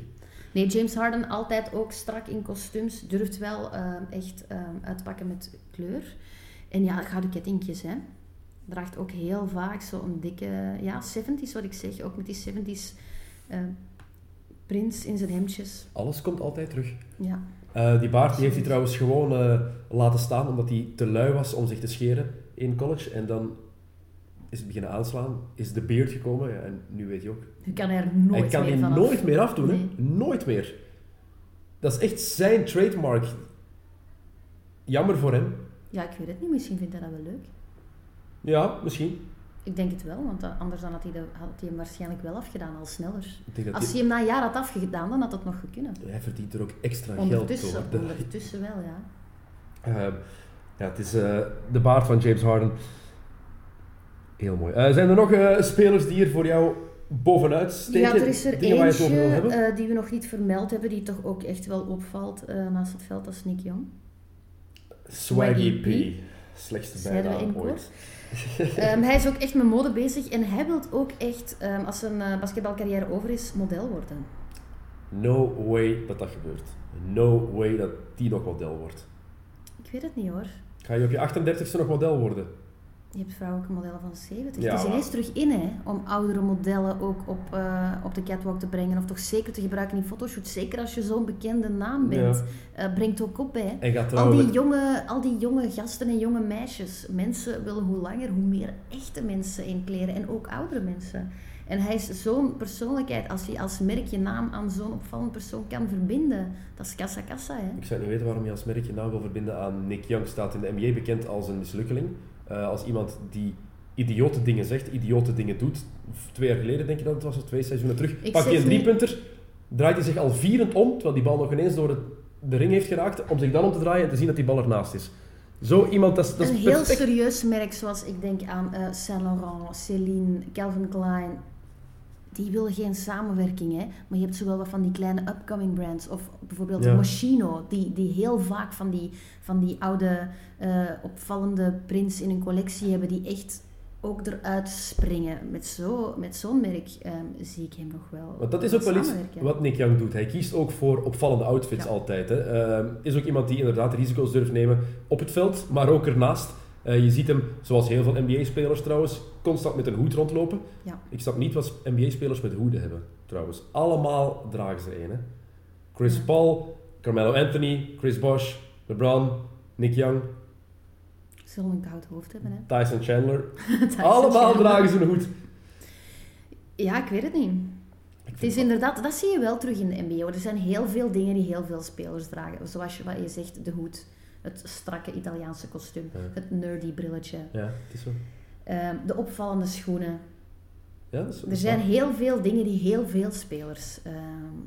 Nee, James Harden altijd ook strak in kostuums. Durft wel ehm, echt ehm, uit te pakken met kleur. En ja, gouden kettingjes, hè. Draagt ook heel vaak zo'n dikke... Ja, 70s wat ik zeg. Ook met die 70s ehm prints in zijn hemdjes. Alles komt altijd terug. Ja. Eh, die baard die heeft hij trouwens gewoon eh, laten staan omdat hij te lui was om zich te scheren in college. En dan is het beginnen aanslaan, is de beard gekomen. Ja, en nu weet je ook. Je kan er nooit hij kan meer die vanaf. nooit meer afdoen, Nee. hè? Nooit meer. Dat is echt zijn trademark. Jammer voor hem. Ja, ik weet het niet. Misschien vindt hij dat wel leuk. Ja, misschien. Ik denk het wel, want anders dan had hij, de, had hij hem waarschijnlijk wel afgedaan, al sneller. Dat Als hij, hem na een jaar had afgedaan, dan had het nog gekund. hij verdient er ook extra Ondertussen, geld door. De- ondertussen wel, ja. Eh, ja, het is eh, de baard van James Harden. Heel mooi. Eh, zijn er nog eh, spelers die hier voor jou bovenuit steken? Ja, er is er Dingen eentje hebben? eh, die we nog niet vermeld hebben, die toch ook echt wel opvalt naast het veld, dat is Nick Young. Swaggy P. Slechtste bijnaam ooit. Ehm, hij is ook echt met mode bezig en hij wil ook echt, ehm, als zijn basketbalcarrière over is, model worden. No way dat dat gebeurt. No way dat die nog model wordt. Ik weet het niet hoor. Ga je op je 38ste nog model worden? Je hebt vrouwelijke modellen van 70. Ja, het is terug in hè, om oudere modellen ook op, eh, op de catwalk te brengen. Of toch zeker te gebruiken in fotoshoots. Zeker als je zo'n bekende naam bent. Eh, brengt ook op hè. Al die, met- jonge, al die jonge gasten en jonge meisjes. Mensen willen hoe langer, hoe meer echte mensen in kleren. En ook oudere mensen. En hij is zo'n persoonlijkheid. Als je als merk je naam aan zo'n opvallend persoon kan verbinden. Dat is kassa kassa, hè. Ik zou niet weten waarom je als merk je naam wil verbinden aan Nick Young. Staat in de NBA bekend als een mislukkeling. Eh, als iemand die idiote dingen zegt, idiote dingen doet. Twee jaar geleden denk ik dat het was, of twee seizoenen terug. Ik Pak je een driepunter, draait hij zich al vierend om, terwijl die bal nog ineens door de ring heeft geraakt, om zich dan om te draaien en te zien dat die bal ernaast is. Zo iemand, dat is, dat is een heel perfect. serieus merk, zoals ik denk aan eh, Saint Laurent, Celine, Calvin Klein. Die willen geen samenwerking, hè. Maar je hebt zowel wat van die kleine upcoming brands. Of bijvoorbeeld Ja. Moschino, die, die heel vaak van die, van die oude eh, opvallende prints in hun collectie hebben, die echt ook eruit springen. Met zo- met zo'n merk ehm, zie ik hem nog wel Want dat is ook wel iets wat Nick Young doet. Hij kiest ook voor opvallende outfits Ja. altijd. Hè. Ehm, is ook iemand die inderdaad risico's durft nemen op het veld, maar ook ernaast. Eh, je ziet hem, zoals heel veel NBA-spelers trouwens, constant met een hoed rondlopen. Ja. Ik snap niet wat NBA-spelers met hoeden hebben, trouwens. Allemaal dragen ze er een. Hè. Chris Ja. Paul, Carmelo Anthony, Chris Bosh, LeBron, Nick Young, Zullen we een koud hoofd hebben, hè? Tyson Chandler. Tyson Allemaal Chandler. dragen ze een hoed. Ja, ik weet het niet. Het is inderdaad, dat zie je wel terug in de NBA. Er zijn heel veel dingen die heel veel spelers dragen. Zoals je, wat je zegt, de hoed, het strakke Italiaanse kostuum, Ja. het nerdy brilletje, Ja, het is zo. ehm, de opvallende schoenen. Ja, dat is, dat Er zijn heel veel dingen die heel veel spelers ehm,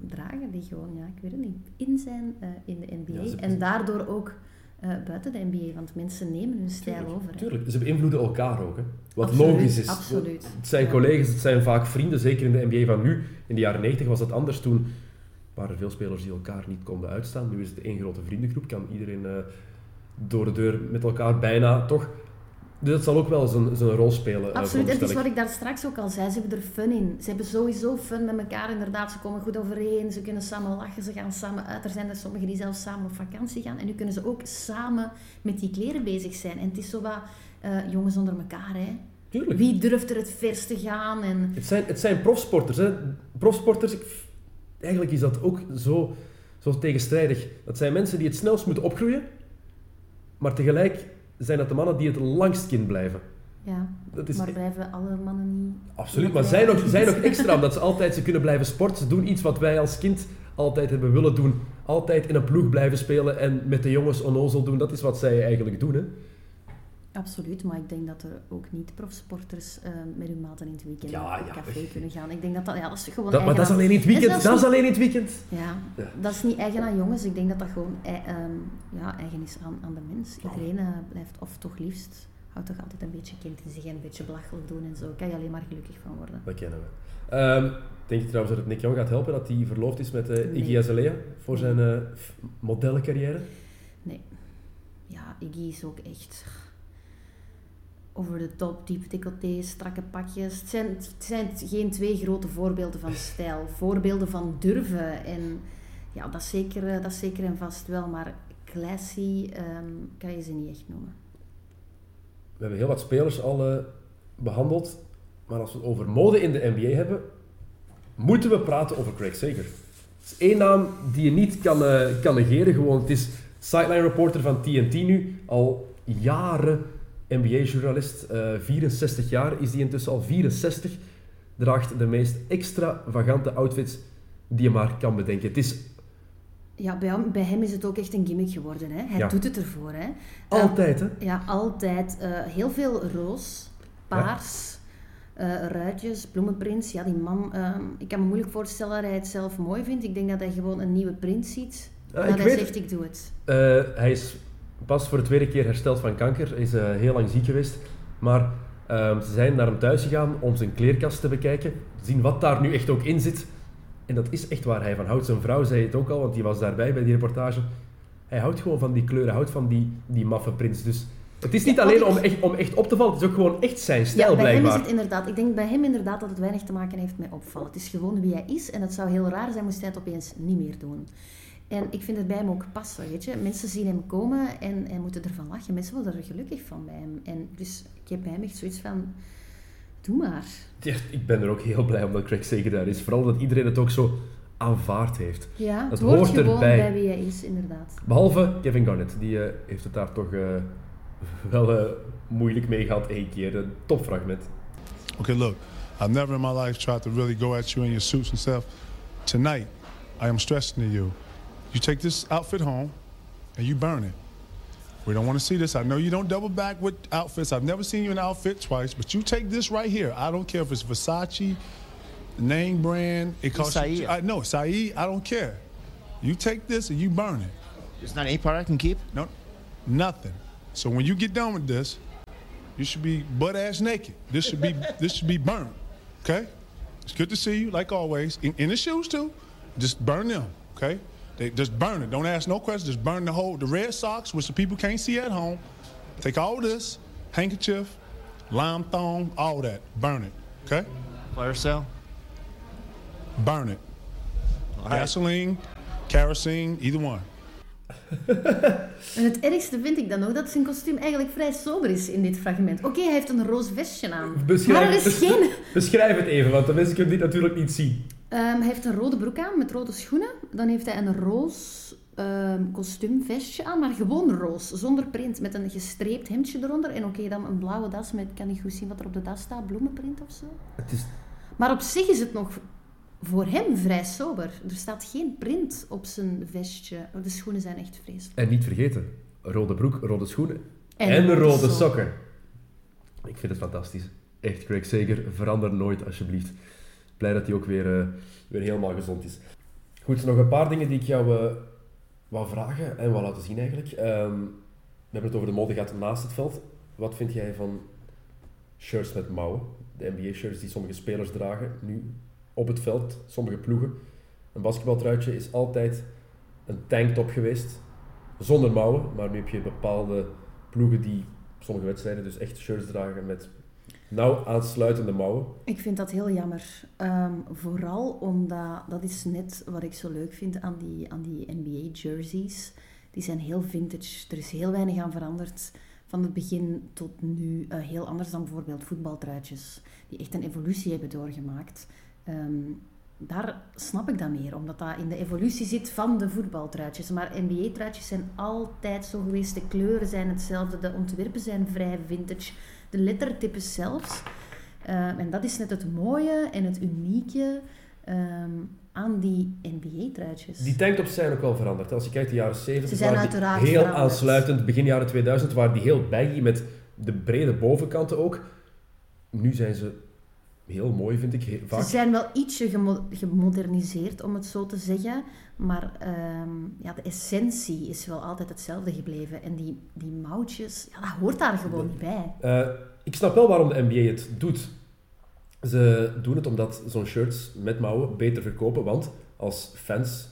dragen, die gewoon, ja, ik weet het niet, in zijn eh, in de NBA. Ja, en daardoor ook eh, buiten de NBA, want mensen nemen hun stijl Tuurlijk, over. hè. Tuurlijk, ze beïnvloeden elkaar ook. Hè. Wat Absoluut, logisch is. absoluut. Het zijn collega's, het zijn vaak vrienden, zeker in de NBA van nu. In de jaren 90 was dat anders. Toen waren veel spelers die elkaar niet konden uitstaan. Nu is het één grote vriendengroep, kan iedereen eh, door de deur met elkaar bijna, toch? Dus dat zal ook wel zijn, zijn rol spelen. eh, Absoluut, en het is wat ik. daar straks ook al zei. Ze hebben er fun in. Ze hebben sowieso fun met elkaar, inderdaad. Ze komen goed overeen, ze kunnen samen lachen, ze gaan samen uit. Er zijn er sommigen die zelfs samen op vakantie gaan. En nu kunnen ze ook samen met die kleren bezig zijn. En het is zo wat eh, jongens onder elkaar, hè. Tuurlijk. Wie durft er het verst te gaan? En Het zijn, het zijn profsporters. Hè. Profsporters, ik- eigenlijk is dat ook zo, zo tegenstrijdig. Dat zijn mensen die het snelst moeten opgroeien, maar tegelijk zijn dat de mannen die het langst kind blijven. ja, Dat is maar blijven alle mannen niet... Absoluut, maar zij nog, zij nog extra, omdat ze altijd ze kunnen blijven sporten. Ze doen iets wat wij als kind altijd hebben willen doen. Altijd in een ploeg blijven spelen en met de jongens onnozel doen. Dat is wat zij eigenlijk doen. Hè. Absoluut, maar ik denk dat er ook niet-profsporters eh, met hun maten in het weekend Ja, op ja. café kunnen gaan. Ik denk dat dat... Ja, dat is gewoon Dat, maar dat is alleen in het weekend. Dat is niet- alleen in het weekend. Ja, Ja. dat is niet eigen aan jongens. Ik denk dat dat gewoon ehm, ja, eigen is aan, aan de mens. Iedereen eh, blijft, of toch liefst, houdt toch altijd een beetje kind in zich en een beetje belachelijk doen en zo. Kan je alleen maar gelukkig van worden. Dat kennen we. Ehm, denk je trouwens dat het Nick Young gaat helpen dat hij verloofd is met eh, Iggy. Azalea voor zijn eh, modellencarrière? Nee. Ja, Iggy is ook echt over de top, diep decolleté, strakke pakjes. Het zijn, het zijn geen twee grote voorbeelden van stijl. Voorbeelden van durven. En ja, dat zeker, eh, dat zeker en vast wel. Maar classy ehm, kan je ze niet echt noemen. We hebben heel wat spelers al eh, behandeld. Maar als we het over mode in de NBA hebben, moeten we praten over Craig Sager. Het is één naam die je niet kan, eh, kan negeren. Gewoon, het is sideline reporter van TNT nu. Al jaren NBA-journalist. eh 64 jaar is hij intussen al 64. Draagt de meest extravagante outfits die je maar kan bedenken. Het is Ja, bij hem, bij hem is het ook echt een gimmick geworden. Hè? Hij Ja. doet het ervoor. Hè? altijd, hè? Ja, altijd. eh, heel veel roos, paars, eh, ruitjes, bloemenprints. Ja, die man, ehm, ik kan me moeilijk voorstellen dat hij het zelf mooi vindt. Ik denk dat hij gewoon een nieuwe print ziet. En dat hij weet- zegt, ik doe het. Eh, hij is pas voor de tweede keer hersteld van kanker. Is heel lang ziek geweest. Maar ehm, ze zijn naar hem thuis gegaan om zijn kleerkast te bekijken. Zien wat daar nu echt ook in zit. En dat is echt waar hij van houdt. Zijn vrouw zei het ook al, want die was daarbij bij die reportage. Hij houdt gewoon van die kleuren, houdt van die, die maffe prints. Dus het is niet Ja, alleen om echt, om echt op te vallen, het is ook gewoon echt zijn stijl ja, bij hem is blijkbaar. het inderdaad. Ik denk bij hem inderdaad dat het weinig te maken heeft met opvallen. Het is gewoon wie hij is. En het zou heel raar zijn moest hij het opeens niet meer doen. En ik vind het bij hem ook passen, weet je. Mensen zien hem komen en, en moeten ervan lachen. Mensen worden er gelukkig van bij hem. En dus ik heb bij hem echt zoiets van... Doe maar. Ja, ik ben er ook heel blij om dat Craig Sager daar is. Vooral dat iedereen het ook zo aanvaard heeft. Ja, het Dat hoort, hoort gewoon erbij. bij wie hij is, inderdaad. Behalve Kevin Garnett, die eh, heeft het daar toch eh, wel eh, moeilijk mee gehad één keer. Een topfragment. Okay, look, I've never in my life tried to really go at you in your suits and stuff. Tonight, I am stressing to you. You take this outfit home and you burn it. We don't want to see this. I know you don't double back with outfits. I've never seen you in an outfit twice, but you take this right here. I don't care if it's Versace, name brand. It costs you. Saïd. I know Saeed. I don't care. You take this and you burn it. There's not any part I can keep? No, nothing. So when you get done with this, you should be butt ass naked. This should be this should be burned. Okay? It's good to see you, like always. In, in the shoes too. Just burn them, okay? They just burn it. Don't ask no questions. Just burn the whole the red socks, which the people can't see at home. Take all this, handkerchief, lime thong, all that. Burn it, okay? Fire cell. Burn it. All right. Gasoline, kerosene, either one. En het ergste vind ik dan nog dat zijn kostuum eigenlijk vrij sober is in dit fragment. Oké, hij heeft een roze vestje aan. maar er Beschrijf, is geen... beschrijf het even, want de mensen kunnen dit natuurlijk niet zien. Ehm, hij heeft een rode broek aan met rode schoenen. Dan heeft hij een roos ehm, kostuumvestje aan, maar gewoon roos, zonder print, met een gestreept hemdje eronder. En oké, dan een blauwe das met, ik kan niet goed zien wat er op de das staat, bloemenprint of zo. Het is, Maar op zich is het nog voor hem vrij sober. Er staat geen print op zijn vestje. De schoenen zijn echt vreselijk. en niet vergeten, rode broek, rode schoenen en, En rode, rode sokken. sokken. Ik vind het fantastisch. Echt, Craig Zeker, verander nooit alsjeblieft. Blij dat hij ook weer, eh, weer helemaal gezond is. Goed, nog een paar dingen die ik jou eh, wou vragen en wou laten zien eigenlijk. Ehm, we hebben het over de mode gehad naast het veld. Wat vind jij van shirts met mouwen? De NBA-shirts die sommige spelers dragen, nu op het veld, sommige ploegen. Een basketbaltruitje is altijd een tanktop geweest, zonder mouwen. Maar nu heb je bepaalde ploegen die sommige wedstrijden dus echt shirts dragen met nauw aansluitende mouwen. Ik vind dat heel jammer. Ehm, vooral omdat, dat is net wat ik zo leuk vind aan die, aan die NBA-jerseys. Die zijn heel vintage. Er is heel weinig aan veranderd. Van het begin tot nu eh, heel anders dan bijvoorbeeld voetbaltruitjes. Die echt een evolutie hebben doorgemaakt. Ehm, daar snap ik dat meer, omdat dat in de evolutie zit van de voetbaltruitjes. Maar NBA-truitjes zijn altijd zo geweest. De kleuren zijn hetzelfde, de ontwerpen zijn vrij vintage. De lettertypes zelfs. Ehm, en dat is net het mooie en het unieke ehm, aan die NBA-truitjes. Die tanktops zijn ook wel veranderd. Als je kijkt de jaren 70 Ze zijn waren die uiteraard heel veranderd. aansluitend. Begin jaren 2000 waren die heel baggy met de brede bovenkanten ook. Nu zijn ze heel mooi, vind ik. Vaak. Ze zijn wel ietsje gemo- gemoderniseerd, om het zo te zeggen. Maar ehm, ja, de essentie is wel altijd hetzelfde gebleven. En die, die mouwtjes, ja, dat hoort daar gewoon niet bij. Eh, ik snap wel waarom de NBA het doet. Ze doen het omdat zo'n shirts met mouwen beter verkopen. Want als fans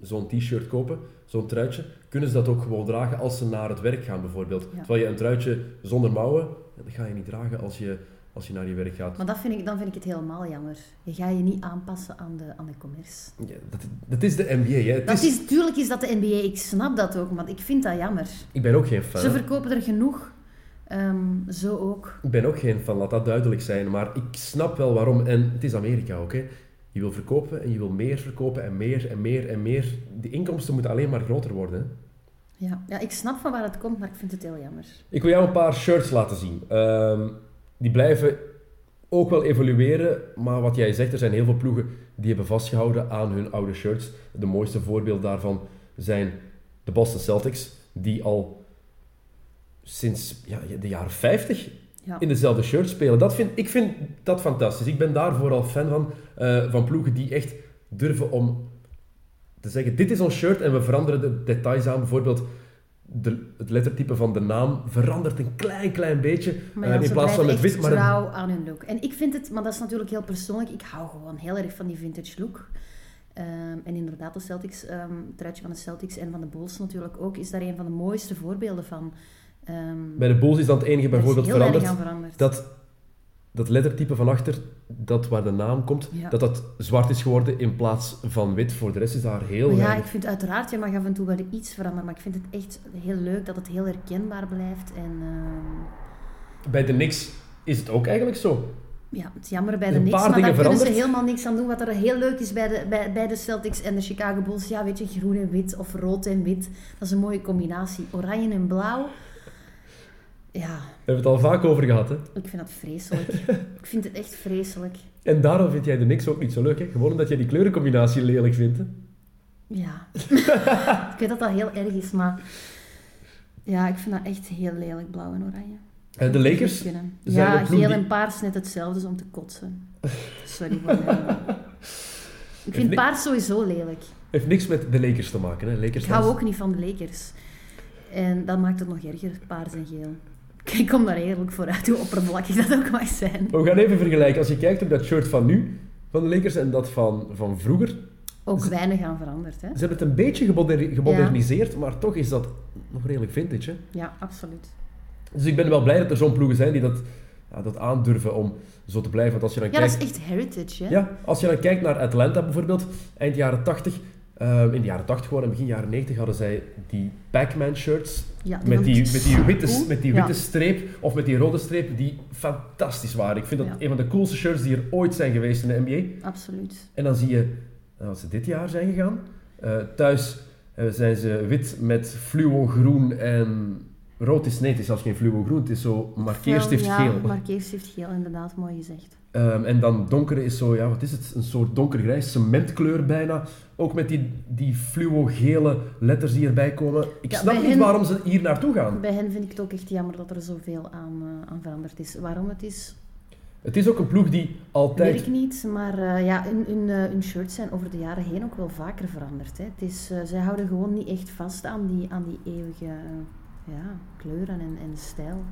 zo'n t-shirt kopen, zo'n truitje, kunnen ze dat ook gewoon dragen als ze naar het werk gaan bijvoorbeeld. Ja. Terwijl je een truitje zonder mouwen, dat ga je niet dragen als je, als je naar je werk gaat. Maar dat vind ik, dan vind ik het helemaal jammer. Je gaat je niet aanpassen aan de, aan de commerce. Ja, dat, dat is de NBA. Hè. Het Dat is, is, tuurlijk is dat de NBA, ik snap dat ook, maar ik vind dat jammer. Ik ben ook geen fan. Ze verkopen er genoeg, Ehm, zo ook. Ik ben ook geen fan, laat dat duidelijk zijn. Maar ik snap wel waarom. En het is Amerika ook. Hè. Je wil verkopen en je wil meer verkopen en meer en meer en meer. De inkomsten moeten alleen maar groter worden. Hè. Ja. ja, ik snap van waar het komt, maar ik vind het heel jammer. Ik wil jou een paar shirts laten zien. Ehm, die blijven ook wel evolueren, maar wat jij zegt, er zijn heel veel ploegen die hebben vastgehouden aan hun oude shirts. De mooiste voorbeeld daarvan zijn de Boston Celtics, die al sinds ja, de jaren 50 Ja. in dezelfde shirt spelen. Dat vind, ik vind dat fantastisch. Ik ben daar vooral fan van, eh, van ploegen die echt durven om te zeggen, dit is ons shirt en we veranderen de details aan. Bijvoorbeeld de, het lettertype van de naam verandert een klein, klein beetje. Maar eh, in plaats van met wit, maar een- trouw aan hun look. En ik vind het, maar dat is natuurlijk heel persoonlijk, ik hou gewoon heel erg van die vintage look. Ehm, en inderdaad, de Celtics, ehm het truitje van de Celtics en van de Bulls natuurlijk ook, is daar een van de mooiste voorbeelden van. Ehm, bij de Bulls is dan het enige bijvoorbeeld veranderd. veranderd. Dat, dat lettertype van achter, dat waar de naam komt, Ja. dat dat zwart is geworden in plaats van wit. Voor de rest is daar heel Maar ja, weinig. ik vind uiteraard, je mag af en toe wel iets veranderen, maar ik vind het echt heel leuk dat het heel herkenbaar blijft. En ehm, Bij de Knicks is het ook eigenlijk zo. ja, het is jammer bij de paar maar daar kunnen ze helemaal niks aan doen. Wat er heel leuk is bij de, bij, bij de Celtics en de Chicago Bulls, ja, weet je, groen en wit of rood en wit, dat is een mooie combinatie. Oranje en blauw, ja, We hebben het al vaak over gehad. Hè? ik vind dat vreselijk. ik vind het echt vreselijk. En daarom vind jij de Knicks ook niet zo leuk. Hè? Gewoon omdat jij die kleurencombinatie lelijk vindt. Hè? Ja, ik weet dat dat heel erg is, maar ja, ik vind dat echt heel lelijk, blauw en oranje. En de Lakers zijn Ja, geel die- en paars net hetzelfde, is om te kotsen. Sorry voor mij. Ik vind paars sowieso lelijk. heeft niks met de Lakers te maken. Hè? Lakers Ik hou ook niet van de Lakers. En dat maakt het nog erger, paars en geel. Ik kom daar eerlijk voor uit, hoe oppervlakkig dat ook mag zijn. We gaan even vergelijken. Als je kijkt op dat shirt van nu van de Lakers en dat van, van vroeger. Ook weinig aan veranderd, hè? Ze hebben het een beetje gemoder- gemoderniseerd, maar toch is dat nog redelijk vintage. Hè? Ja, absoluut. Dus ik ben wel blij dat er zo'n ploegen zijn die dat, ja, dat aandurven om zo te blijven. Want als je dan Ja, kijkt... dat is echt heritage, hè? Ja, als je dan kijkt naar Atlanta bijvoorbeeld, eind jaren 80, eh, in de jaren 80 gewoon en begin jaren 90 hadden zij die Pac-Man shirts Ja, met die, met die, witte, cool. met die Ja. witte streep of met die rode streep die fantastisch waren. Ik vind dat Ja. een van de coolste shirts die er ooit zijn geweest in de NBA. Absoluut. En dan zie je eh, dat ze dit jaar zijn gegaan. Eh, thuis eh, zijn ze wit met fluo-groen en rood is nee, het is zelfs geen fluo-groen, het is zo markeerstift ja, geel. markeerstift geel, inderdaad, mooi gezegd. Ehm, en dan donkere is zo, ja, wat is het? Een soort donkergrijs, cementkleur bijna. Ook met die, die fluo-gele letters die erbij komen. Ik Ja, snap niet hen- waarom ze hier naartoe gaan. Bij hen vind ik het ook echt jammer dat er zoveel aan, eh, aan veranderd is. Waarom het is, Het is ook een ploeg die weet altijd... ik niet. Maar eh, ja, hun, hun, hun shirts zijn over de jaren heen ook wel vaker veranderd. Hè. Het is, zij houden gewoon niet echt vast aan die, aan die eeuwige ja, kleuren en, stijl.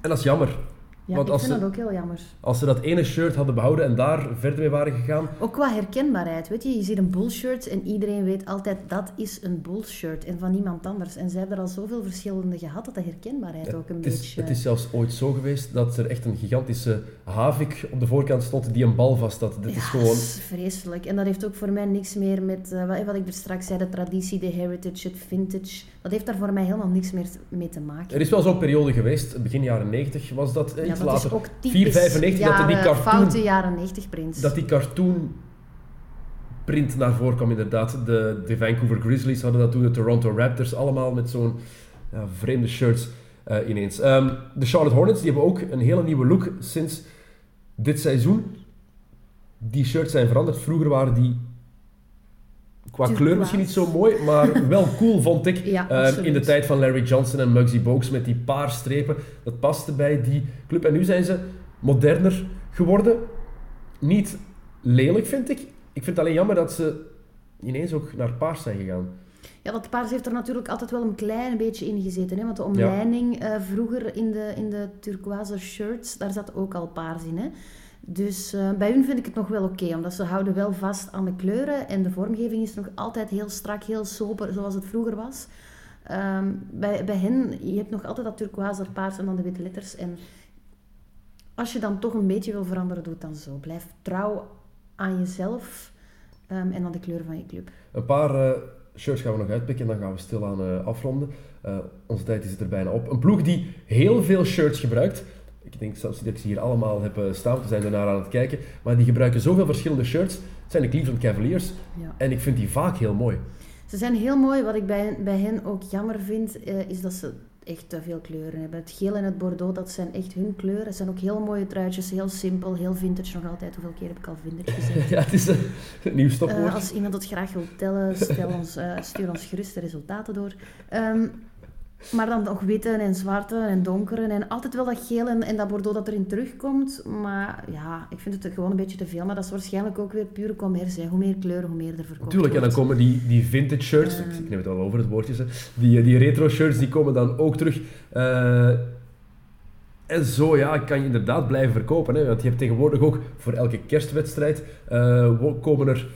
En dat is jammer. Ja, Want ik vind ze- dat ook heel jammer. Als ze dat ene shirt hadden behouden en daar verder mee waren gegaan... Ook qua herkenbaarheid, weet je, je ziet een bullshirt en iedereen weet altijd dat is een bullshirt en van niemand anders. En zij hebben er al zoveel verschillende gehad dat de herkenbaarheid ook een Het is, beetje... het is zelfs ooit zo geweest dat er echt een gigantische havik op de voorkant stond die een bal vast had. Dit ja, is gewoon... dat is vreselijk. En dat heeft ook voor mij niks meer met, eh, wat, wat ik er straks zei, de traditie, de heritage, het vintage. Dat heeft daar voor mij helemaal niks meer mee te maken. Er is wel zo'n periode geweest, begin jaren 90 was dat, eh, iets dat later. is ook 4, 95, dat die jaren- cartoon- foute jaren 90 print. dat die cartoon print naar voren kwam inderdaad. De, de Vancouver Grizzlies hadden dat toen, de Toronto Raptors, allemaal met zo'n ja, vreemde shirts eh, ineens. Ehm, de Charlotte Hornets die hebben ook een hele nieuwe look sinds dit seizoen. Die shirts zijn veranderd. Vroeger waren die qua kleur misschien niet zo mooi, maar wel cool vond ik. Ja, Ehm, in de tijd van Larry Johnson en Muggsy Bogues met die paar strepen. Dat paste bij die club. En nu zijn ze moderner geworden. Niet lelijk, vind ik. Ik vind het alleen jammer dat ze ineens ook naar paars zijn gegaan. Ja, dat paars heeft er natuurlijk altijd wel een klein beetje in gezeten. Hè? Want de omleiding eh, vroeger in de, in de turquoise shirts, daar zat ook al paars in. Hè? Dus eh, bij hun vind ik het nog wel oké, omdat ze houden wel vast aan de kleuren. En de vormgeving is nog altijd heel strak, heel sober, zoals het vroeger was. Ehm, bij, bij hen, je hebt nog altijd dat turquoise, dat paars en dan de witte letters. En als je dan toch een beetje wil veranderen, doe het dan zo. Blijf trouw aan jezelf ehm, en aan de kleuren van je club. Een paar eh, shirts gaan we nog uitpikken en dan gaan we stilaan eh afronden. Onze tijd zit er bijna op. Een ploeg die heel veel shirts gebruikt. Ik denk zelfs dat ik ze hier allemaal heb eh, staan, we zijn ernaar aan het kijken. Maar die gebruiken zoveel verschillende shirts. Het zijn de Cleveland Cavaliers. Ja. En ik vind die vaak heel mooi. Ze zijn heel mooi. Wat ik bij, bij hen ook jammer vind, eh, is dat ze echt te veel kleuren hebben. Het geel en het bordeaux, dat zijn echt hun kleuren. Het zijn ook heel mooie truitjes, heel simpel, heel vintage nog altijd. Hoeveel keer heb ik al vintage gezegd? ja, het is een, een nieuw stopwoord. Eh, als iemand het graag wil tellen, stel ons, eh, stuur ons gerust de resultaten door. Ehm, maar dan nog witte en zwarte en donkere en altijd wel dat geel en, en dat bordeaux dat erin terugkomt. Maar ja, ik vind het gewoon een beetje te veel. Maar dat is waarschijnlijk ook weer pure commercie. hè. Hoe meer kleuren, hoe meer er verkocht Tuurlijk, en dan komen die, die vintage shirts, ik, neem het al over het woordje, die, die retro shirts, die komen dan ook terug. Eh, en zo ja, kan je inderdaad blijven verkopen. Hè? Want je hebt tegenwoordig ook voor elke kerstwedstrijd eh, komen er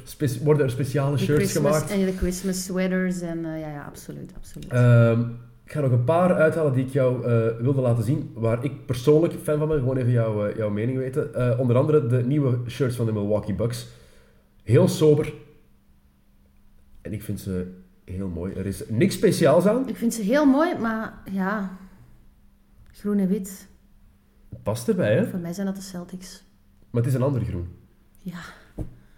worden er speciale De shirts Christmas gemaakt. En de Christmas sweaters en eh, ja, ja, absoluut, absoluut. Ehm, ik ga nog een paar uithalen die ik jou eh, wilde laten zien, waar ik persoonlijk fan van ben. Gewoon even jouw, eh, jouw mening weten. Eh, onder andere de nieuwe shirts van de Milwaukee Bucks. Heel sober. En ik vind ze heel mooi. Er is niks speciaals aan. ik vind ze heel mooi, maar ja, groen en wit. Past erbij, hè? Voor mij zijn dat de Celtics. Maar het is een ander groen. Ja.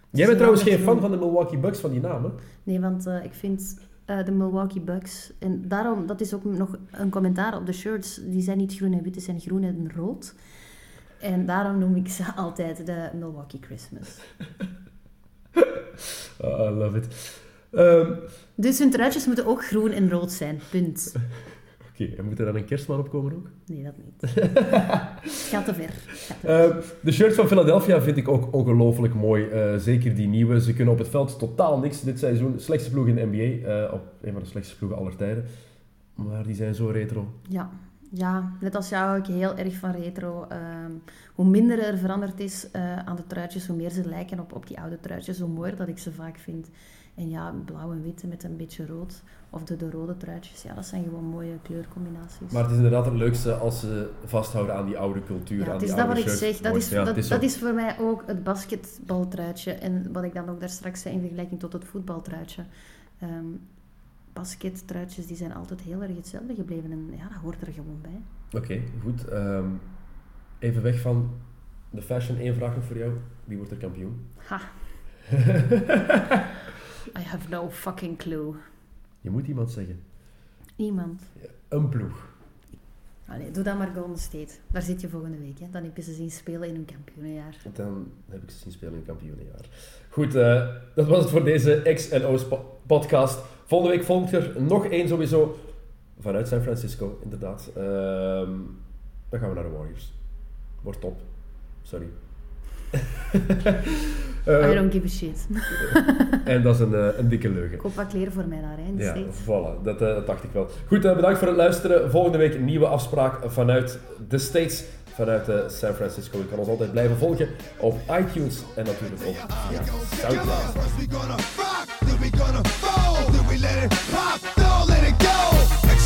Jij bent trouwens een geen fan van de Milwaukee Bucks, van die naam, hè? Nee, want ik vind eh, de Milwaukee Bucks, en daarom, dat is ook nog een commentaar op de shirts, die zijn niet groen en wit, die zijn groen en rood. En daarom noem ik ze altijd de Milwaukee Christmas. Ah, I love it. Ehm, Dus hun truitjes moeten ook groen en rood zijn, punt. Oké, en moet er dan een kerstman op komen ook? Nee, dat niet. Gaat te ver. Gaat te ver. Ehm, de shirts van Philadelphia vind ik ook ongelooflijk mooi. Eh, zeker die nieuwe. Ze kunnen op het veld totaal niks dit seizoen. Slechtste ploeg in de NBA. eh, op een van de slechtste ploegen aller tijden. Maar die zijn zo retro. Ja, Ja, net als jou hou ik heel erg van retro. Ehm, hoe minder er veranderd is eh, aan de truitjes, hoe meer ze lijken op, op die oude truitjes, hoe mooier dat ik ze vaak vind. En ja, blauw en wit met een beetje rood, of de, de rode truitjes, ja, dat zijn gewoon mooie kleurcombinaties. Maar het is inderdaad het leukste als ze vasthouden aan die oude cultuur, ja, aan het die is dat wat ik zeg. Dat is, Ja, dat, is voor mij ook het basketbaltruitje. En wat ik dan ook daar straks zei in vergelijking tot het voetbaltruitje. Ehm baskettruitjes die zijn altijd heel erg hetzelfde gebleven. En ja, dat hoort er gewoon bij. Oké, goed. Ehm, even weg van de fashion, één vraag nog voor jou. Wie wordt er kampioen? Ha. I have no fucking clue. Je moet iemand zeggen. Iemand. Een ploeg. Allee, doe dan maar Golden State. Daar zit je volgende week. Hè. Dan heb je ze zien spelen in hun kampioenenjaar. Dan heb ik ze zien spelen in het kampioenenjaar. Goed, eh, dat was het voor deze X en O's po- podcast. Volgende week volgt er nog één sowieso. Vanuit San Francisco, inderdaad. Ehm, dan gaan we naar de Warriors. Wordt top. Sorry. Eh, I don't give a shit. en dat is een, eh, een dikke leugen. Koop wat kleren voor mij daar, hè, in de Ja, States. voilà. Dat, dat dacht ik wel. Goed, bedankt voor het luisteren. Volgende week een nieuwe afspraak vanuit de States, vanuit eh, San Francisco. Je kan ons altijd blijven volgen op iTunes en natuurlijk ook via Soundcloud.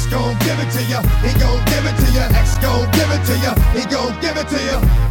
Gon' give it to ya, he gon' give it to ya. X gon' give it to ya, he gon' give it to ya.